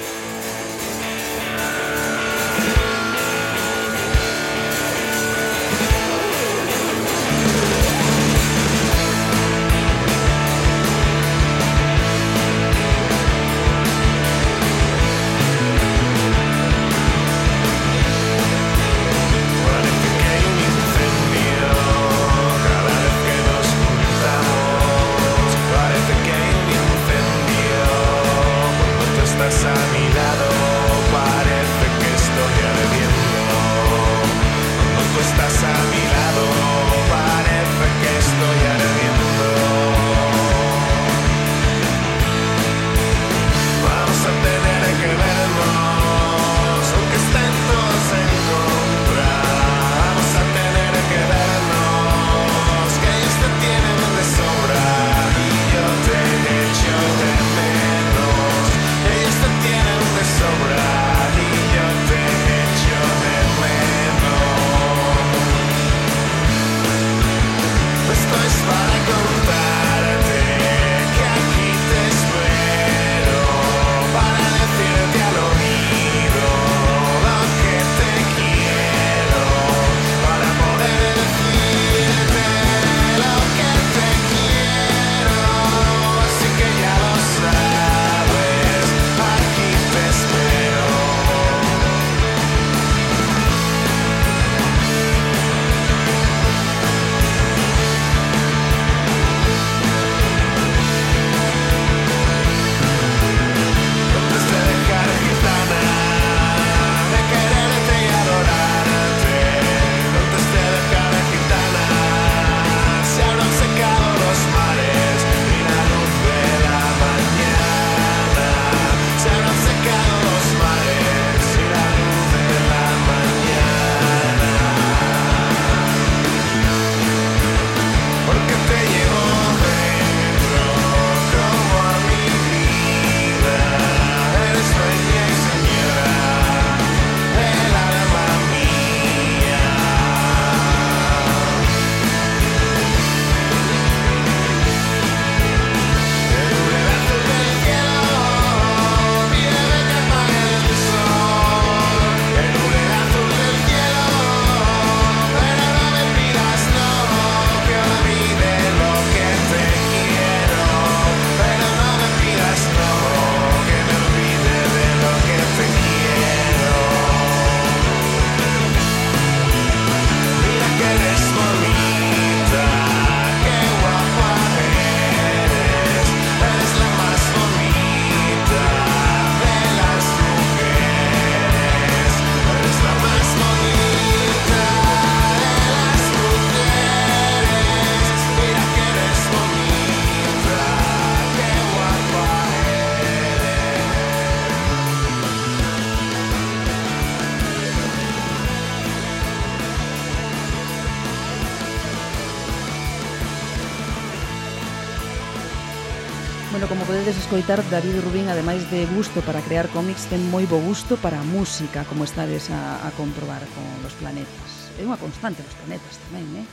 escoitar David Rubín, ademais de gusto para crear cómics, ten moi bo gusto para a música, como estades a, a comprobar con los planetas. É unha constante los planetas tamén, eh?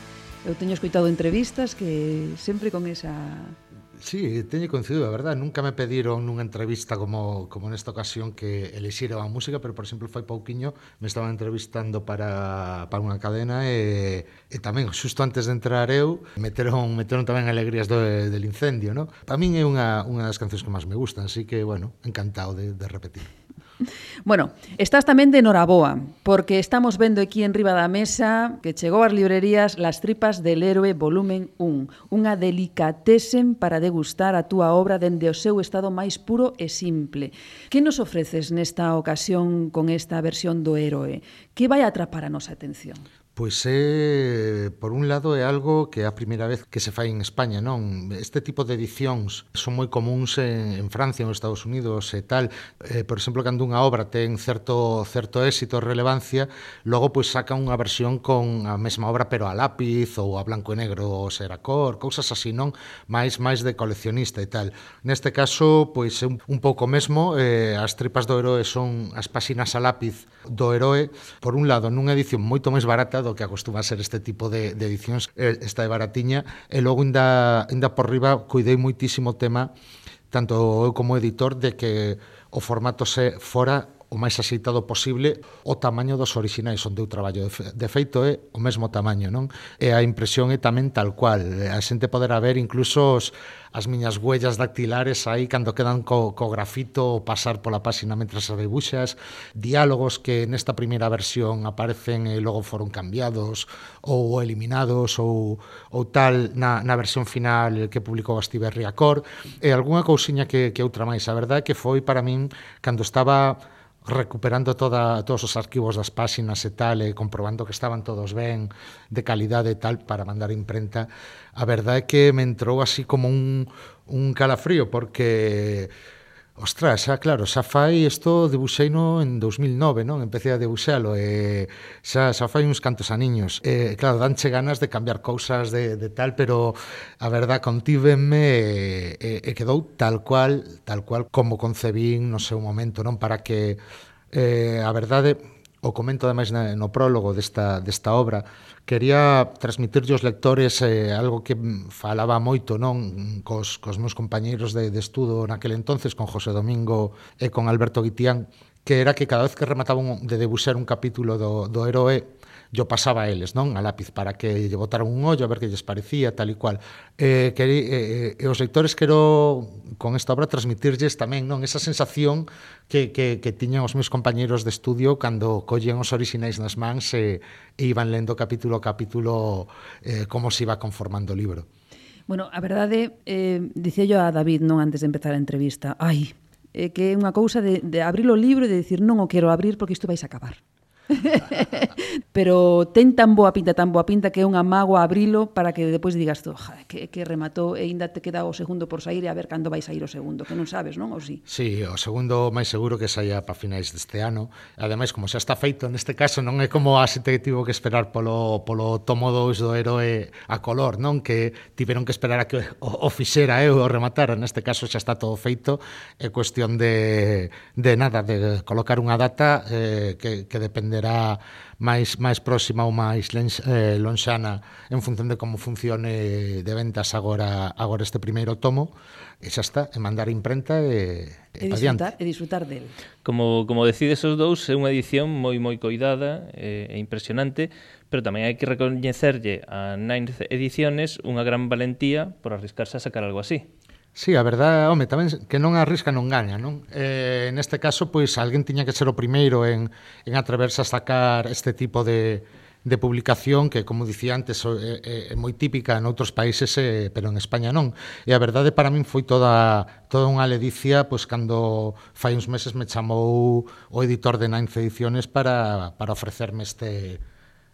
Eu teño escoitado entrevistas que sempre con esa Sí, teño coincidido, a verdad, nunca me pediron nunha entrevista como, como nesta ocasión que elixira a música, pero, por exemplo, foi pouquiño me estaban entrevistando para, para unha cadena e, e tamén, xusto antes de entrar eu, meteron, meteron tamén alegrías do, del incendio, no? Para min é unha, unha das cancións que máis me gustan, así que, bueno, encantado de, de repetir. Bueno, estás tamén de Noraboa, porque estamos vendo aquí en riba da mesa que chegou ás librerías Las tripas del héroe volumen 1, unha delicatesen para degustar a túa obra dende o seu estado máis puro e simple. Que nos ofreces nesta ocasión con esta versión do héroe? Que vai atrapar a nosa atención? Pois é, por un lado, é algo que é a primeira vez que se fai en España, non? Este tipo de edicións son moi comuns en, en Francia, nos Estados Unidos e tal. Eh, por exemplo, cando unha obra ten certo certo éxito, relevancia, logo pois saca unha versión con a mesma obra pero a lápiz ou a blanco e negro ou cor, cousas así, non? Máis máis de coleccionista e tal. Neste caso, pois é un, un pouco mesmo, eh, as tripas do heroe son as páxinas a lápiz do heroe, por un lado, nunha edición moito máis barata do que acostuma ser este tipo de, de edicións, eh, esta de Baratiña, e logo ainda, ainda por riba cuidei moitísimo o tema tanto eu como editor de que o formato se fora o máis axeitado posible o tamaño dos orixinais onde eu traballo. De feito é o mesmo tamaño, non? E a impresión é tamén tal cual. A xente poderá ver incluso os, as miñas huellas dactilares aí cando quedan co, co grafito pasar pola páxina mentras as debuxas, diálogos que nesta primeira versión aparecen e logo foron cambiados ou eliminados ou, ou tal na, na versión final que publicou Astiberri Acor e algunha cousiña que, que outra máis. A verdade que foi para min cando estaba recuperando toda, todos os arquivos das páxinas e tal, e comprobando que estaban todos ben, de calidade e tal, para mandar imprenta, a verdade é que me entrou así como un, un calafrío, porque Ostras, xa claro, xa fai isto debuxeino en 2009, non? Empecé a debuxalo e xa, xa fai uns cantos aniños. E, claro, danche ganas de cambiar cousas de, de tal, pero a verdad contívenme e, e, e quedou tal cual, tal cual como concebín no seu momento, non? Para que, eh, a verdade, o comento ademais no prólogo desta, desta obra, quería transmitirlle aos lectores eh, algo que falaba moito non cos, cos meus compañeiros de, de estudo naquele entonces, con José Domingo e con Alberto Guitián, que era que cada vez que remataban de debuxar un capítulo do, do heroe yo pasaba a eles, non? A lápiz para que lle botaran un ollo a ver que lles parecía, tal e cual. Eh, que, eh, eh, e os lectores quero con esta obra transmitirlles tamén, non? Esa sensación que, que, que tiñan os meus compañeros de estudio cando collían os orixinais nas mans e, e iban lendo capítulo a capítulo eh, como se iba conformando o libro. Bueno, a verdade, eh, dicía yo a David non antes de empezar a entrevista, ai, eh, que é unha cousa de, de abrir o libro e de dicir non o quero abrir porque isto vais a acabar. [LAUGHS] pero ten tan boa pinta, tan boa pinta que é unha mágoa abrilo para que depois digas tú, que, que rematou e aínda te queda o segundo por sair e a ver cando vai sair o segundo, que non sabes, non? Ou si? Sí, o segundo máis seguro que saia para finais deste ano. Ademais, como xa está feito neste caso, non é como a xente que tivo que esperar polo, polo tomo 2 do héroe a color, non? Que tiveron que esperar a que o, o fixera eu eh, o rematara. Neste caso xa está todo feito. É cuestión de, de nada, de colocar unha data eh, que, que depende dependerá máis máis próxima ou máis lens, eh, lonxana en función de como funcione de ventas agora agora este primeiro tomo, e xa está, e mandar imprenta e, e, e disfrutar, e disfrutar del. Como, como decides os dous, é unha edición moi moi coidada e, e impresionante, pero tamén hai que recoñecerlle a Ninth Ediciones unha gran valentía por arriscarse a sacar algo así. Sí, a verdade, home, tamén que non arrisca non gaña, non? Eh, neste caso, pois, alguén tiña que ser o primeiro en, en atreverse a sacar este tipo de, de publicación que, como dicía antes, é, é, é moi típica en outros países, é, pero en España non. E a verdade para min foi toda, toda unha ledicia, pois cando fai uns meses me chamou o editor de Ninth Ediciones para, para ofrecerme este,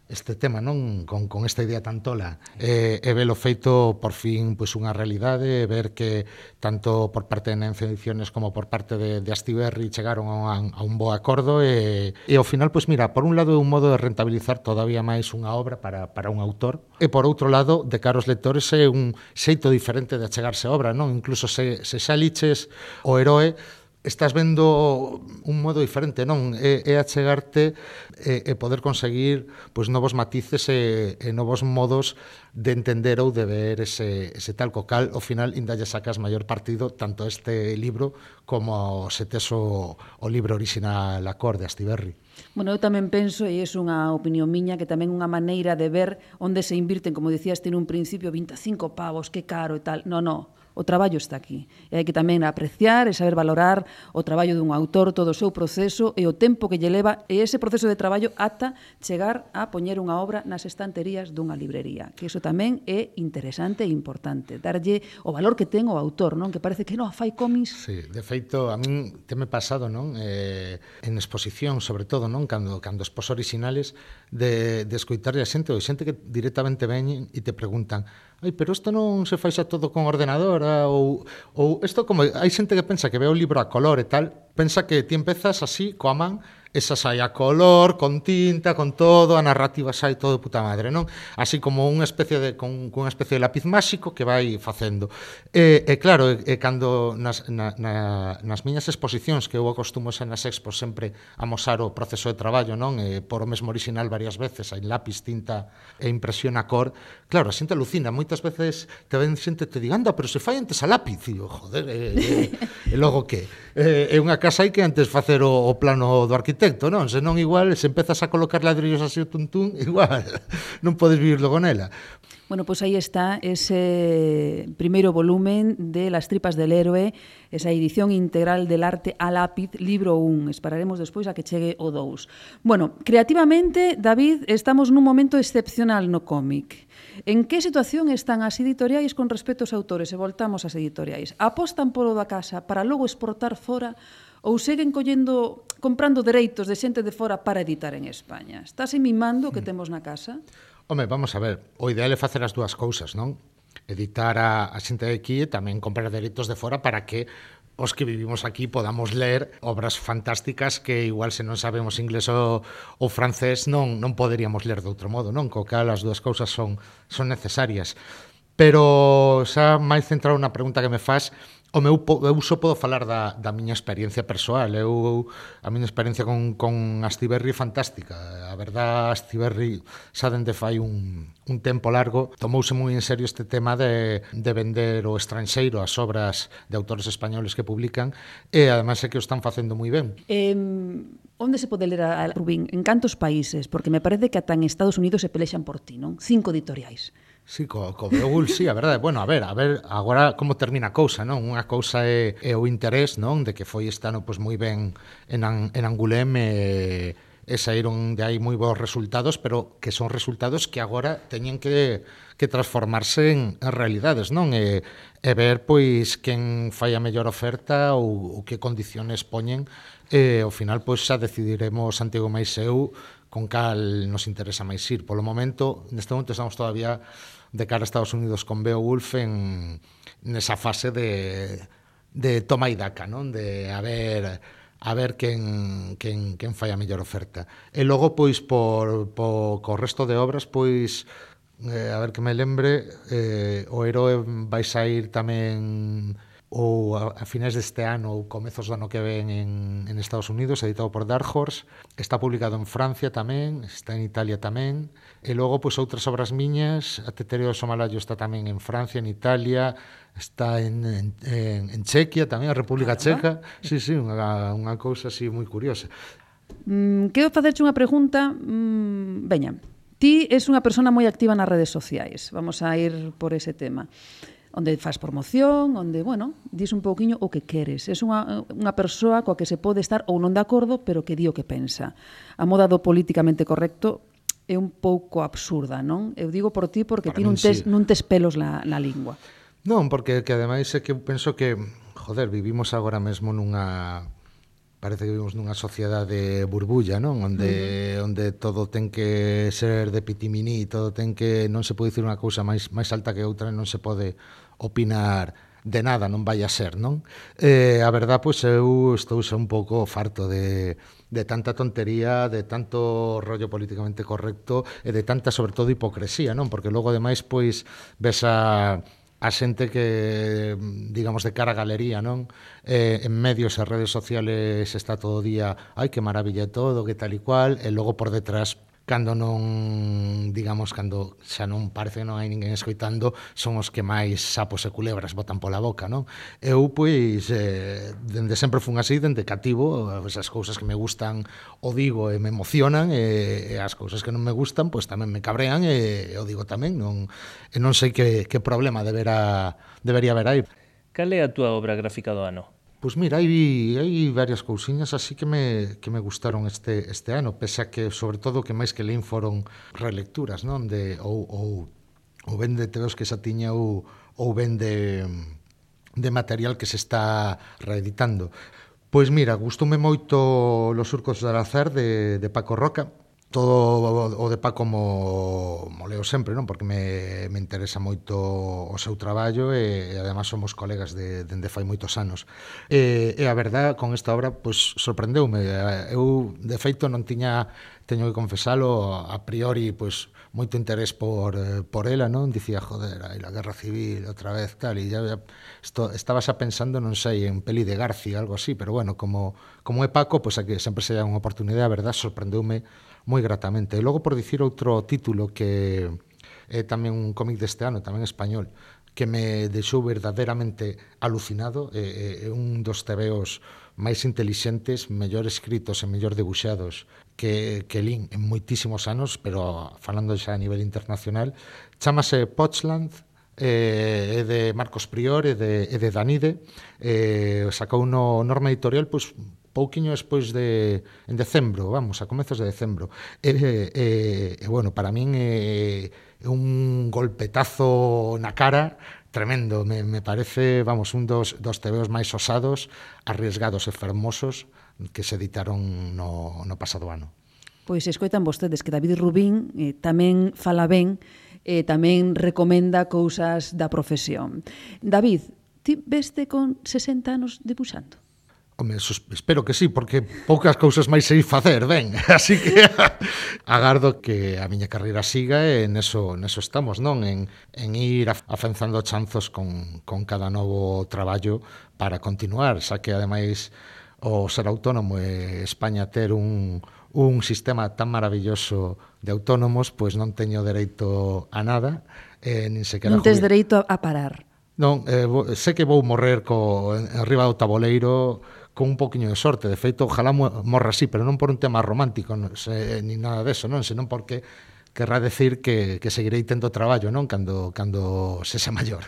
este tema non con, con esta idea tan tola e, e velo feito por fin pois unha realidade, ver que tanto por parte de Nencio Ediciones como por parte de, de Astiberri chegaron a un, a un bo acordo e, e ao final, pois mira, por un lado é un modo de rentabilizar todavía máis unha obra para, para un autor e por outro lado, de caros lectores é un xeito diferente de achegarse a obra, non? Incluso se, se xa liches o heroe estás vendo un modo diferente, non? É, é achegarte e, e poder conseguir pois, novos matices e, e novos modos de entender ou de ver ese, ese tal cocal. Ao final, inda lle sacas maior partido tanto este libro como se tes o, o libro original a cor de Astiberri. Bueno, eu tamén penso, e é unha opinión miña, que tamén unha maneira de ver onde se invirten, como dicías, ten un principio 25 pavos, que caro e tal. No, no, O traballo está aquí. E hai que tamén apreciar e saber valorar o traballo dun autor, todo o seu proceso e o tempo que lle leva e ese proceso de traballo ata chegar a poñer unha obra nas estanterías dunha librería. Que iso tamén é interesante e importante. Darlle o valor que ten o autor, non? Que parece que non fai cómics. Sí, de feito, a min teme pasado, non? Eh, en exposición, sobre todo, non? Cando, cando expos originales de, de escoitarlle a xente ou xente que directamente veñen e te preguntan ai, pero isto non se faixa todo con ordenadora ou, ou isto como hai xente que pensa que ve o libro a color e tal, pensa que ti empezas así coa man esa sai a color, con tinta, con todo, a narrativa sai todo de puta madre, non? Así como unha especie de con, con unha especie de lápiz máxico que vai facendo. E, e claro, e, e cando nas, na, na, nas miñas exposicións que eu acostumo xa nas expos sempre a mosar o proceso de traballo, non? E por o mesmo original varias veces, hai lápiz, tinta e impresión a cor. Claro, a xente alucina, moitas veces te ven xente te digando, pero se fai antes a lápiz, e joder, e, e, e, e logo que? É unha casa aí que antes facer o, o plano do arquitecto arquitecto, non? Se non igual, se empezas a colocar ladrillos así o tuntún, [LAUGHS] igual non podes vivir logo nela. Bueno, pois pues aí está ese primeiro volumen de Las tripas del héroe, esa edición integral del arte a lápiz, libro 1. Esperaremos despois a que chegue o 2. Bueno, creativamente, David, estamos nun momento excepcional no cómic. En que situación están as editoriais con respecto aos autores? E voltamos ás editoriais. Apostan polo da casa para logo exportar fora ou seguen collendo comprando dereitos de xente de fora para editar en España. Estás mimando o que mm. temos na casa? Home, vamos a ver, o ideal é facer as dúas cousas, non? Editar a, a xente de aquí e tamén comprar dereitos de fora para que os que vivimos aquí podamos ler obras fantásticas que igual se non sabemos inglés ou, ou francés non non poderíamos ler de outro modo, non? Co cal as dúas cousas son son necesarias. Pero xa máis centrado na pregunta que me faz, O meu eu só podo falar da, da miña experiencia persoal. Eu a miña experiencia con con Astiberri é fantástica. A verdad, Astiberri xa dende fai un un tempo largo tomouse moi en serio este tema de de vender o estranxeiro as obras de autores españoles que publican e ademais é que o están facendo moi ben. Eh, onde se pode ler a, a Rubín? En cantos países? Porque me parece que ata en Estados Unidos se pelexan por ti, non? Cinco editoriais. Sí, co, co Beowulf, sí, a verdade. Bueno, a ver, a ver agora como termina a cousa, non? Unha cousa é, é o interés, non? De que foi este ano pois, moi ben en, en Angulem e, e saíron de aí moi bons resultados, pero que son resultados que agora teñen que, que transformarse en, en realidades, non? E, e ver pois quen fai a mellor oferta ou, ou que condiciones poñen e ao final pois xa decidiremos Santiago Maiseu con cal nos interesa máis ir. Polo momento, neste momento estamos todavía de cara a Estados Unidos con Beowulf en nesa fase de, de toma e daca, non? De a ver a ver quen, quen, quen fai a mellor oferta. E logo, pois, por, por, co resto de obras, pois, eh, a ver que me lembre, eh, o heroe vai sair tamén ou a, a finais deste ano ou comezos do ano que ven en, en Estados Unidos, editado por Dark Horse, está publicado en Francia tamén, está en Italia tamén, e logo pois outras obras miñas, a Tetereo Somalayo está tamén en Francia, en Italia, está en, en, en Chequia tamén, a República Checa, sí, sí, unha, unha cousa así moi curiosa. Mm, quero facerche unha pregunta, mm, veña, Ti és unha persona moi activa nas redes sociais. Vamos a ir por ese tema onde faz promoción, onde, bueno, dis un pouquiño o que queres. Es unha, unha persoa coa que se pode estar ou non de acordo, pero que di o que pensa. A moda do políticamente correcto é un pouco absurda, non? Eu digo por ti porque Para ti non tes, sí. non tes pelos na, na lingua. Non, porque que ademais é que penso que, joder, vivimos agora mesmo nunha parece que vivimos nunha sociedade burbulla, non? Onde mm. onde todo ten que ser de pitiminí, todo ten que non se pode dicir unha cousa máis máis alta que outra, non se pode opinar de nada, non vai a ser, non? Eh, a verdad, pois eu estou xa un pouco farto de de tanta tontería, de tanto rollo políticamente correcto e de tanta, sobre todo, hipocresía, non? Porque logo, ademais, pois, ves a a xente que, digamos, de cara a galería, non? Eh, en medios e redes sociales está todo o día, ai, que maravilla todo, que tal e cual, e logo por detrás cando non, digamos, cando xa non parece que non hai ninguén escoitando, son os que máis sapos e culebras botan pola boca, non? Eu, pois, eh, dende sempre fun así, dende cativo, esas cousas que me gustan o digo e me emocionan, e, e as cousas que non me gustan, pois tamén me cabrean e, e o digo tamén, non, e non sei que, que problema debera, debería haber aí. Cal é a túa obra gráfica do ano? Pois mira, hai, hai varias cousiñas así que me, que me gustaron este, este ano, pese a que, sobre todo, que máis que leín foron relecturas, non? De, ou, ou, ou ben de teos que xa tiña ou, ou ben de, de material que se está reeditando. Pois mira, gustoume moito Los surcos do azar de, de Paco Roca, todo o de Paco como mo leo sempre, non? Porque me, me interesa moito o seu traballo e, e además somos colegas de dende fai moitos anos. E, e a verdad, con esta obra, pois sorprendeume. Eu, de feito, non tiña, teño que confesalo, a priori, pois moito interés por, eh, por ela, non? Dicía, joder, aí la guerra civil outra vez, tal, e ya, ya esto, estabas a pensando, non sei, en peli de García, algo así, pero bueno, como, como é Paco, pois pues aquí sempre se unha oportunidade, a verdad, sorprendeume moi gratamente. E logo por dicir outro título que é tamén un cómic deste ano, tamén español, que me deixou verdadeiramente alucinado, é, é un dos tebeos máis intelixentes, mellor escritos e mellor debuxados que, que lín en moitísimos anos, pero falando xa a nivel internacional, chamase Pochland, eh, é de Marcos Prior e de, e de Danide, eh, sacou no norma editorial pois, pouquiño despois de en decembro, vamos, a comezos de decembro. E, e, e bueno, para min é, é un golpetazo na cara tremendo, me, me parece, vamos, un dos, dos tebeos máis osados, arriesgados e fermosos que se editaron no, no pasado ano. Pois escoitan vostedes que David Rubín eh, tamén fala ben, eh, tamén recomenda cousas da profesión. David, ti veste con 60 anos debuxando? Home, espero que sí, porque poucas cousas máis sei facer, ben. [LAUGHS] Así que [LAUGHS] agardo que a miña carreira siga e neso, neso estamos, non? En, en ir afenzando chanzos con, con cada novo traballo para continuar, xa que ademais o ser autónomo e España ter un, un sistema tan maravilloso de autónomos, pois non teño dereito a nada, eh, nin sequera... Non tes dereito a parar. Non, eh, sei que vou morrer co, arriba do taboleiro con un poquinho de sorte, de feito, ojalá morra así, pero non por un tema romántico, non, se, nin nada deso, non, senón porque querrá decir que, que seguirei tendo traballo, non, cando, cando se xa [LAUGHS] maior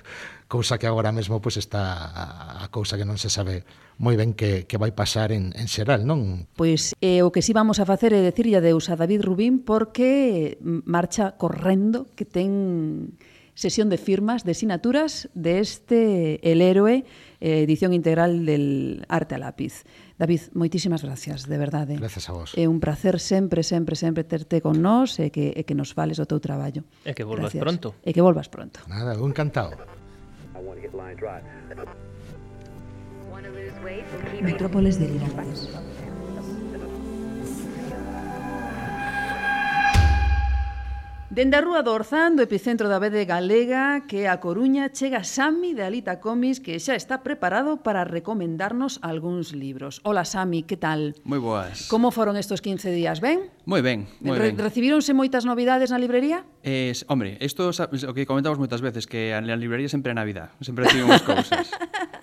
cousa que agora mesmo pois está a cousa que non se sabe moi ben que, que vai pasar en, en xeral, non? Pois eh, o que si sí vamos a facer é dicirlle a Deus a David Rubín porque mm, marcha correndo que ten sesión de firmas, de sinaturas de este El Héroe, eh, edición integral del Arte a Lápiz. David, moitísimas gracias, de verdade. Gracias a vos. É un placer sempre, sempre, sempre terte con nós e que, e que nos fales o teu traballo. E que volvas gracias. pronto. E que volvas pronto. Nada, un encantado. Metrópolis de delirantes. Dende a Rúa do Orzán, do epicentro da Vede Galega, que a Coruña, chega Sami de Alita Comis, que xa está preparado para recomendarnos algúns libros. Ola, Sami, que tal? Moi boas. Como foron estos 15 días, ben? Moi ben, moi Re ben. Recibironse moitas novidades na librería? Eh, hombre, isto o que comentamos moitas veces, que a librería sempre é Navidad, sempre recibimos cousas. [LAUGHS]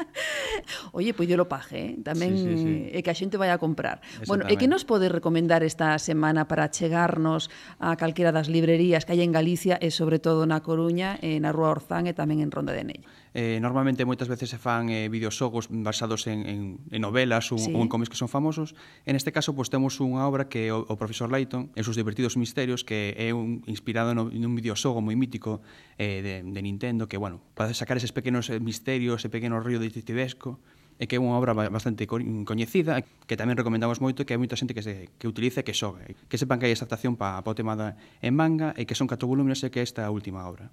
[LAUGHS] Oye, poidelo paje, eh? tamén sí, sí, sí. é que a xente vai a comprar. Bueno, e que nos pode recomendar esta semana para chegarnos a calquera das librerías que hai en Galicia e sobre todo na Coruña, na Rúa Orzán e tamén en Ronda de Nella? Eh, normalmente moitas veces se fan eh, videoxogos basados en, en, en novelas ou, sí. ou en cómics que son famosos. En este caso, pois, pues, temos unha obra que o, o profesor Layton en sus divertidos misterios que é un, inspirado no, nun videoxogo moi mítico eh, de, de Nintendo que, bueno, para sacar eses pequenos eh, misterios ese pequeno río detectivesco e que é unha obra bastante coñecida que tamén recomendamos moito que hai moita xente que, se, que utilice e que xogue que sepan que hai esta adaptación para pa o tema da, en manga e que son catro volúmenes e que é esta última obra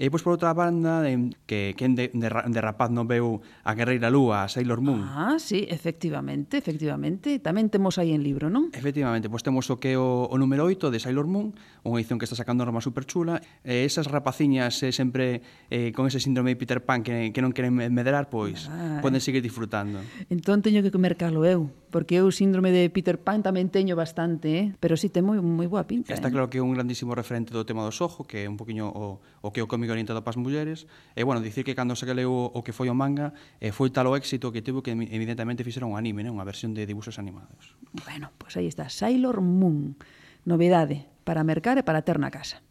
E pois por outra banda, de, que quen de, de, de rapaz non veu a Guerreira Lúa, a Sailor Moon. Ah, sí, efectivamente, efectivamente. Tamén temos aí en libro, non? Efectivamente, pois temos o que o, o número 8 de Sailor Moon, unha edición que está sacando norma super chula. E esas rapaciñas eh, sempre eh, con ese síndrome de Peter Pan que, que non queren medrar, pois ah, poden seguir disfrutando. Entón teño que mercalo eu porque eu síndrome de Peter Pan tamén teño bastante, eh? pero si sí, ten moi, moi boa pinta. Está eh? claro que é un grandísimo referente do tema do sojo, que é un poquinho o, o que é o cómico orientado para as mulleres, e bueno, dicir que cando se que leu o que foi o manga, eh, foi tal o éxito que tivo que evidentemente fixeron un anime, né? unha versión de dibuxos animados. Bueno, pois pues aí está, Sailor Moon, novedade, para mercar e para ter na casa.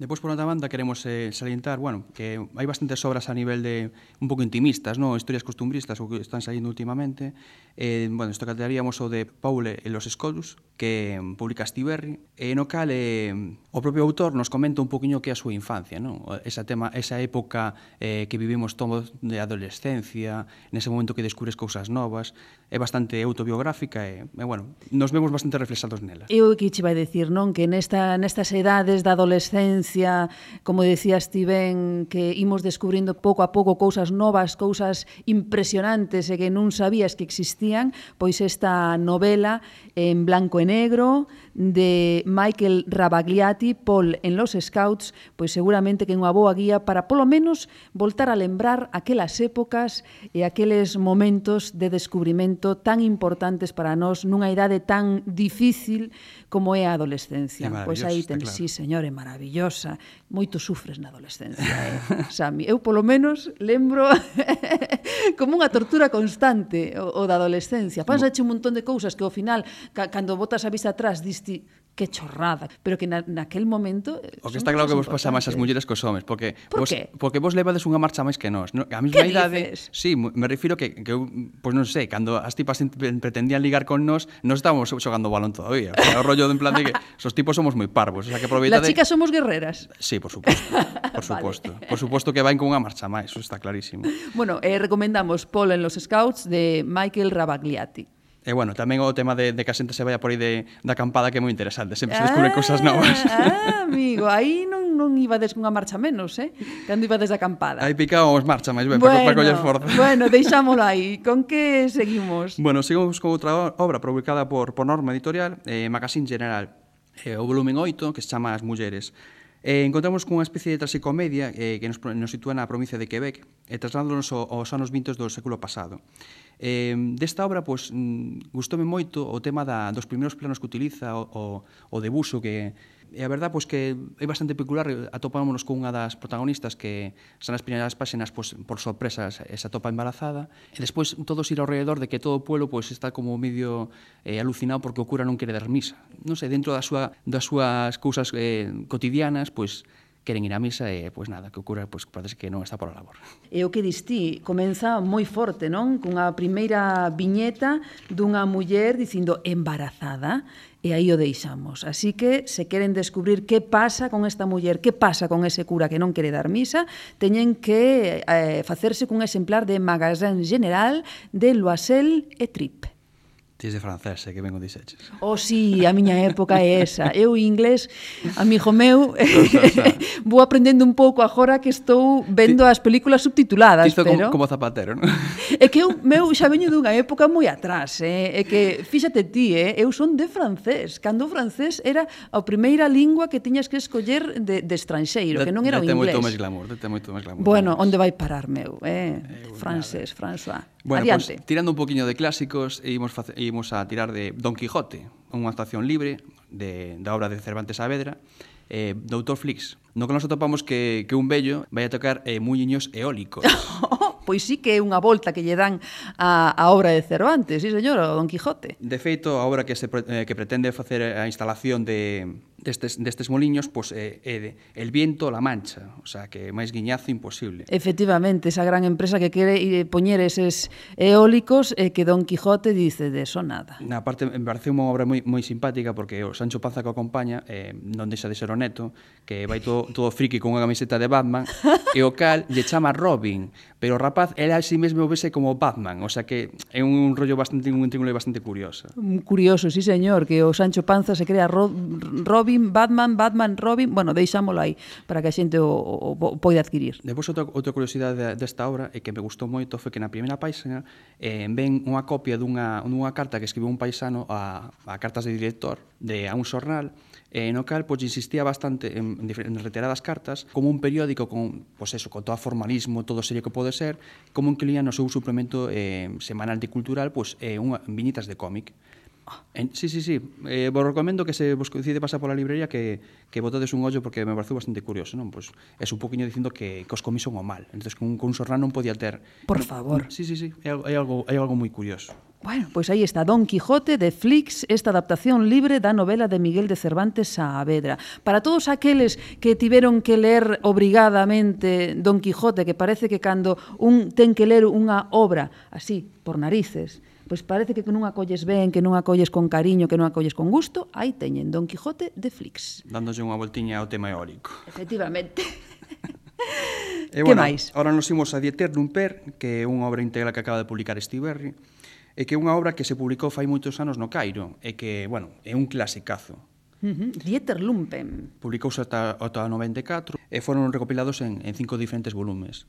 Depois, por outra banda, queremos eh, salientar, bueno, que hai bastantes obras a nivel de un pouco intimistas, no? historias costumbristas o que están saindo últimamente. Eh, bueno, isto calderíamos o de Paule e los Escolus, que mm, publica Stiberri, e no cal eh, o propio autor nos comenta un poquinho que é a súa infancia, non? Esa, tema, esa época eh, que vivimos todos de adolescencia, nese momento que descubres cousas novas, é bastante autobiográfica e, e bueno, nos vemos bastante reflexados nela. Eu que che vai decir, non? Que nesta, nestas edades da adolescencia ciencia, como decía Steven, que imos descubrindo pouco a pouco cousas novas, cousas impresionantes e que non sabías que existían, pois esta novela en blanco e negro de Michael Rabagliati, Paul en los Scouts, pois seguramente que é unha boa guía para polo menos voltar a lembrar aquelas épocas e aqueles momentos de descubrimento tan importantes para nós nunha idade tan difícil como é a adolescencia. É pois aí ten, claro. sí, señor, é maravillosa. Moito sufres na adolescencia, [LAUGHS] eh? Sami. Eu polo menos lembro [LAUGHS] como unha tortura constante o, o da adolescencia. Pásache un montón de cousas que ao final ca, cando botas a vista atrás diste que chorrada, pero que na, naquel momento eh, O que está claro que vos pasa máis as mulleres cos homes, porque Por vos, qué? porque vos levades unha marcha máis que nós. No, a mesma idade, dices? sí, me refiro que que eu, pois pues non sei, cando as tipas pretendían ligar con nós, nós estábamos xogando balón todavía. O rollo de en plan de que [LAUGHS] os tipos somos moi parvos, o sea que aproveitade Las chicas somos guerreras. Sí, por suposto. [LAUGHS] Por suposto. vale. Por suposto que van con unha marcha máis, eso está clarísimo. Bueno, eh, recomendamos Polo en los Scouts de Michael Rabagliati. E bueno, tamén o tema de, de que a xente se vaya por aí de, da acampada que é moi interesante, sempre se descubre ah, cousas novas. [LAUGHS] Ah, amigo, aí non, non ibades cunha marcha menos, eh? Cando ibades da acampada. Aí picábamos marcha, máis ben, bueno, para, para coller forza. Bueno, [LAUGHS] deixámolo aí. Con que seguimos? Bueno, seguimos con outra obra publicada por, por Norma Editorial, eh, Magazine General, eh, o volumen 8, que se chama As Mulleres. Eh, encontramos cunha especie de traxicomedia eh, que nos, nos sitúa na provincia de Quebec e eh, trasladándonos aos anos 20 do século pasado. Eh, desta obra, pois, pues, gustoume moito o tema da, dos primeiros planos que utiliza o, o, o debuxo que, e a verdad pois que é bastante peculiar, atopámonos con unha das protagonistas que están nas primeiras páxinas pois, por sorpresa esa topa embarazada, e despois todos ir ao redor de que todo o pueblo pois está como medio eh, alucinado porque o cura non quere dar misa. Non sei, dentro da súa das súas cousas eh, cotidianas, pois queren ir á misa e, pois nada, que o cura pois, parece que non está por a labor. E o que distí comeza moi forte, non? Cunha primeira viñeta dunha muller dicindo embarazada e aí o deixamos. Así que se queren descubrir que pasa con esta muller, que pasa con ese cura que non quere dar misa, teñen que eh, facerse cun exemplar de Magazín General de Loisel e Trip. Tis de francés, é que vengo o dixeches. Oh, sí, a miña época é esa. Eu inglés, amigo meu, [LAUGHS] [LAUGHS] vou aprendendo un pouco agora que estou vendo as películas subtituladas, Isto pero... como, como zapatero, non? É que eu, meu xa veño dunha época moi atrás, eh? é que, fíxate ti, eh? eu son de francés. Cando o francés era a primeira lingua que tiñas que escoller de, de estranxeiro, que non era o inglés. Dete moito máis glamour, dete moito máis glamour. Bueno, onde vai parar, meu? Eh? eh francés, François. Bueno, Adiante. Pues, tirando un poquinho de clásicos, e imos, face, imos a tirar de Don Quijote, unha actuación libre de, da obra de Cervantes Saavedra, eh, Doutor Flix, No que nos atopamos que, que un vello vai a tocar eh, muiños eólicos. [LAUGHS] pois sí que é unha volta que lle dan a, a obra de Cervantes, sí señor, o Don Quijote. De feito, a obra que se eh, que pretende facer a instalación de destes, destes moliños, pois é, é de, el viento la mancha, o sea, que máis guiñazo imposible. Efectivamente, esa gran empresa que quere eh, poñer eses eólicos e que Don Quijote dice de eso nada. Na parte, me parece unha obra moi, moi simpática porque o Sancho Panza que acompaña eh, non deixa de ser o neto, que vai todo todo friki con unha camiseta de Batman, [LAUGHS] e o cal lle chama Robin, pero o rapaz el a sí mesmo vese como Batman, o sea que é un rollo bastante un intríngulo bastante curioso. Mm, curioso, sí señor, que o Sancho Panza se crea Ro Robin, Batman, Batman, Robin, bueno, deixámolo aí para que a xente o, o, o poida adquirir. Depois outra, outra curiosidade desta obra e que me gustou moito foi que na primeira páxina eh, ven unha copia dunha, dunha carta que escribiu un paisano a, a cartas de director de a un xornal eh, no cal pois, insistía bastante en, en reiteradas cartas como un periódico con, pois eso, con todo formalismo, todo serio que pode ser, como incluía no seu suplemento eh, semanal de cultural pois, eh, unha, viñetas de cómic. En, sí, sí, sí. Eh, vos recomendo que se vos coincide pasar pola librería que, que botades un ollo porque me pareceu bastante curioso, non? Pois é un poquinho dicindo que, que os comis son o mal. Entonces con, con un sorrán non podía ter. Por favor. Sí, sí, sí. É, é algo é algo moi curioso. Bueno, pois aí está Don Quijote de Flix, esta adaptación libre da novela de Miguel de Cervantes Saavedra. Para todos aqueles que tiveron que ler obrigadamente Don Quijote, que parece que cando un ten que ler unha obra así, por narices, pois parece que non acolles ben, que non acolles con cariño, que non acolles con gusto, aí teñen Don Quijote de Flix. Dándolle unha voltiña ao tema eólico. Efectivamente. [LAUGHS] e, bueno, que máis? Ahora nos imos a Dieter Lumper, que é unha obra íntegra que acaba de publicar Steve Berry, é que é unha obra que se publicou fai moitos anos no Cairo e que, bueno, é un clasicazo. Uh -huh. Dieter Lumpen. Publicouse ata, ata 94 e foron recopilados en, en cinco diferentes volumes.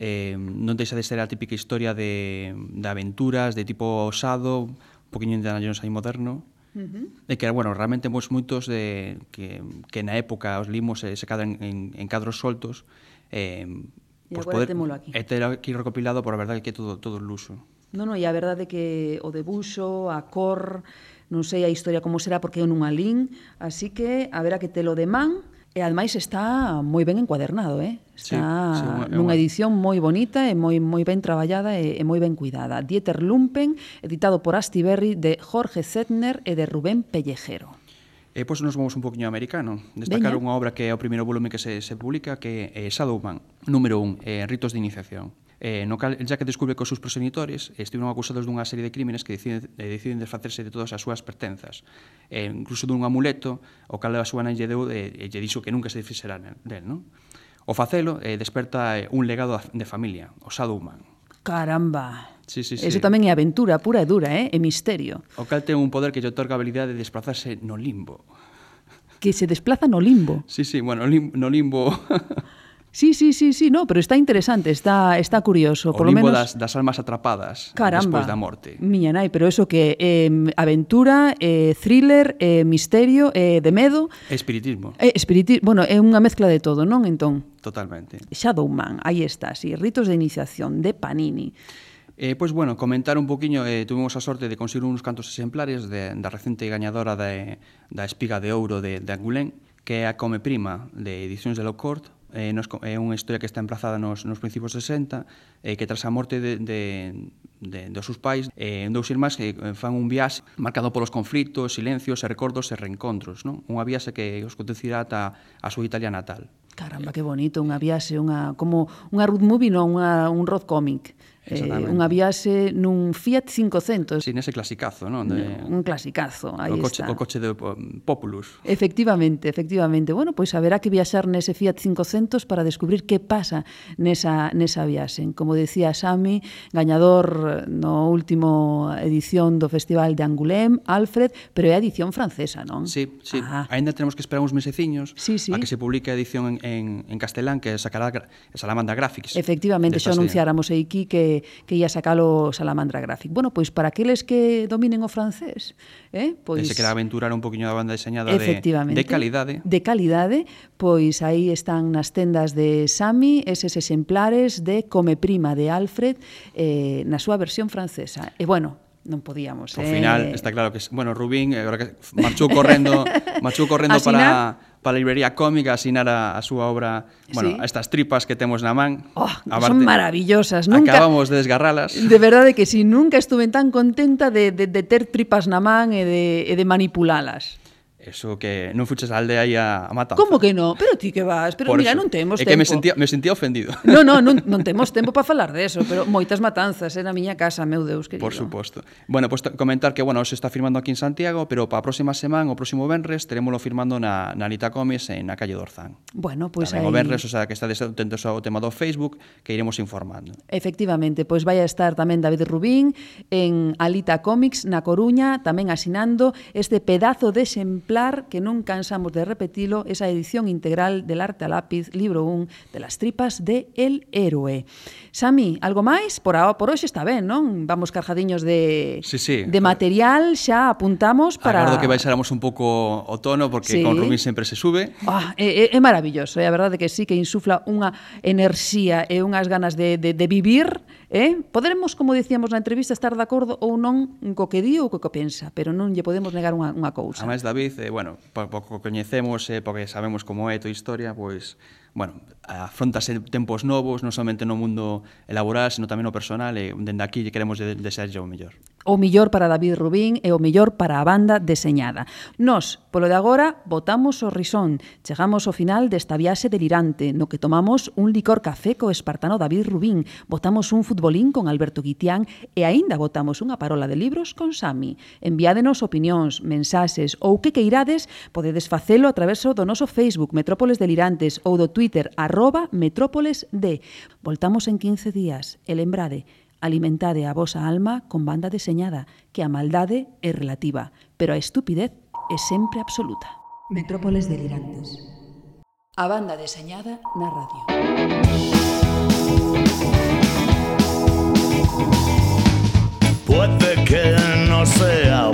Eh, non deixa de ser a típica historia de, de aventuras, de tipo osado, un poquinho de Jones aí moderno, Uh -huh. E que, bueno, realmente pois, moitos de, que, que na época os limos se, se cadran en, en cadros soltos eh, e pues poder, aquí. e ter aquí recopilado por a verdade que é todo, todo luxo. Non, non, e a verdade que o debuxo, a cor, non sei a historia como será porque eu non lin, así que a ver a que te lo demán, e ademais está moi ben encuadernado, eh? Está sí, sí, unha, nunha edición moi bonita e moi moi ben traballada e, e moi ben cuidada. Dieter Lumpen, editado por Asti Berry de Jorge Zettner e de Rubén Pellejero. E pois nos vamos un poquinho americano. Destacar unha obra que é o primeiro volume que se, se publica que é Shadowman, número 1, eh, Ritos de Iniciación eh, no cal el que descubre que os seus progenitores estiveron acusados dunha serie de crímenes que deciden, eh, deciden desfacerse de todas as súas pertenzas, eh, incluso dun amuleto, o cal a súa nai lle deu e eh, lle dixo que nunca se desfixerá del, non? O facelo eh, desperta eh, un legado de familia, o sado humano. Caramba. Sí, sí, sí. Eso tamén é aventura pura e dura, eh? e misterio. O cal ten un poder que lle otorga a habilidade de desplazarse no limbo. Que se desplaza no limbo. Sí, sí, bueno, lim no limbo [LAUGHS] Sí, sí, sí, sí, no, pero está interesante, está está curioso, o por lo menos das, das almas atrapadas Caramba, despois da morte. Miña nai, pero eso que eh, aventura, eh, thriller, eh, misterio, eh, de medo, espiritismo. Eh, espiritismo, bueno, é unha mezcla de todo, non? Entón. Totalmente. Shadowman, aí está, sí, ritos de iniciación de Panini. Eh, pois, bueno, comentar un poquinho, eh, tuvimos a sorte de conseguir uns cantos exemplares de, da recente gañadora de, da espiga de ouro de, de Angulén, que é a Come Prima, de Edicións de Locort, eh, nos, é unha historia que está emplazada nos, nos principios 60 eh, que tras a morte de, de, de, dos seus pais eh, dous irmáns que fan un viaxe marcado polos conflitos, silencios, e recordos e reencontros non? unha viaxe que os conducirá ata a súa Italia natal. Caramba, que bonito, unha viaxe, unha, como unha road movie, non, unha, un road comic. Eh, unha viaxe nun Fiat 500. Sí, nese clasicazo, non? De... Un clasicazo, aí o coche, está. O coche de um, Populus. Efectivamente, efectivamente. Bueno, pois haberá que viaxar nese Fiat 500 para descubrir que pasa nesa, nesa viaxe. Como decía Sami, gañador eh, no último edición do Festival de Angoulême, Alfred, pero é a edición francesa, non? Sí, sí. Ah. Ainda tenemos que esperar uns meseciños sí, sí. a que se publique a edición en, en, en castelán que sacará Salamandra Graphics. Efectivamente, xa anunciáramos aquí que que, ia sacalo Salamandra Graphic. Bueno, pois para aqueles que dominen o francés, eh? pois... Ese que era aventurar un poquinho da banda deseñada de, de calidade. De calidade, pois aí están nas tendas de Sami eses exemplares de Come Prima de Alfred eh, na súa versión francesa. E bueno, non podíamos. Ao eh... final, está claro que, bueno, Rubín, eh, agora que marchou correndo, [LAUGHS] marchou correndo para para a librería cómica asinar a, a súa obra, sí. bueno, a estas tripas que temos na man. Oh, Aparte, son maravillosas, nunca acabamos de desgarralas. De verdade que si sí, nunca estuve tan contenta de, de, de ter tripas na man e de, e de manipulalas. Eso que non fuches a aldea aí a, a matar. Como que non? Pero ti que vas? Pero Por mira, eso. non temos tempo. É que me sentía, me sentía ofendido. No, no, non, non temos tempo para falar de eso, pero moitas matanzas eh, na miña casa, meu Deus querido. Por suposto. Bueno, pois pues, comentar que, bueno, se está firmando aquí en Santiago, pero para a próxima semana, o próximo Benres, terémolo firmando na, na Anita Comes en na calle Dorzán. Bueno, pois pues tamén aí... o Benres, o sea, que está atentos ao tema do Facebook, que iremos informando. Efectivamente, pois vai a estar tamén David Rubín en Alita Comics na Coruña, tamén asinando este pedazo de exemplar exemplar que non cansamos de repetilo, esa edición integral del Arte a Lápiz, libro 1, de las tripas de El Héroe. Sami, algo máis? Por a, por hoxe está ben, non? Vamos carjadiños de sí, sí. de eh, material, xa apuntamos para Agardo que baixáramos un pouco o tono porque sí. con Rumi sempre se sube. Ah, é, é, é maravilloso, é a verdade que sí que insufla unha enerxía e unhas ganas de de de vivir, eh? Poderemos, como dicíamos na entrevista, estar de acordo ou non co que di ou co que pensa, pero non lle podemos negar unha unha cousa. Ademais David, eh, bueno, pouco coñecemos, eh, porque sabemos como é a tua historia, pois pues bueno, afrontase tempos novos, non somente no mundo laboral, sino tamén no personal, eh, e dende aquí queremos de, desearlle o mellor o millor para David Rubín e o millor para a banda deseñada. Nos, polo de agora, botamos o risón. Chegamos ao final desta viaxe delirante, no que tomamos un licor café co espartano David Rubín, botamos un futbolín con Alberto Guitián e aínda botamos unha parola de libros con Sami. Enviádenos opinións, mensaxes ou que queirades, podedes facelo a través do noso Facebook Metrópoles Delirantes ou do Twitter arroba metrópoles D. Voltamos en 15 días e lembrade, alimentade a vosa alma con banda deseñada, que a maldade é relativa, pero a estupidez é sempre absoluta. Metrópoles delirantes. A banda deseñada na radio. Puede que no sea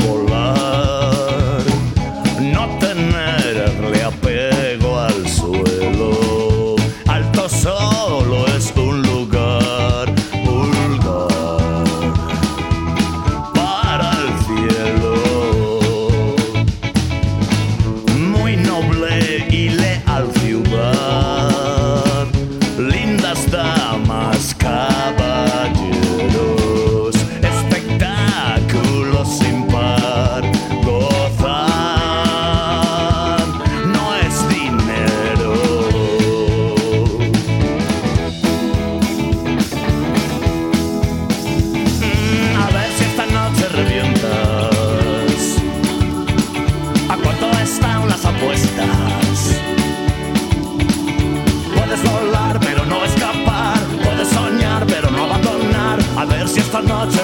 I'm not.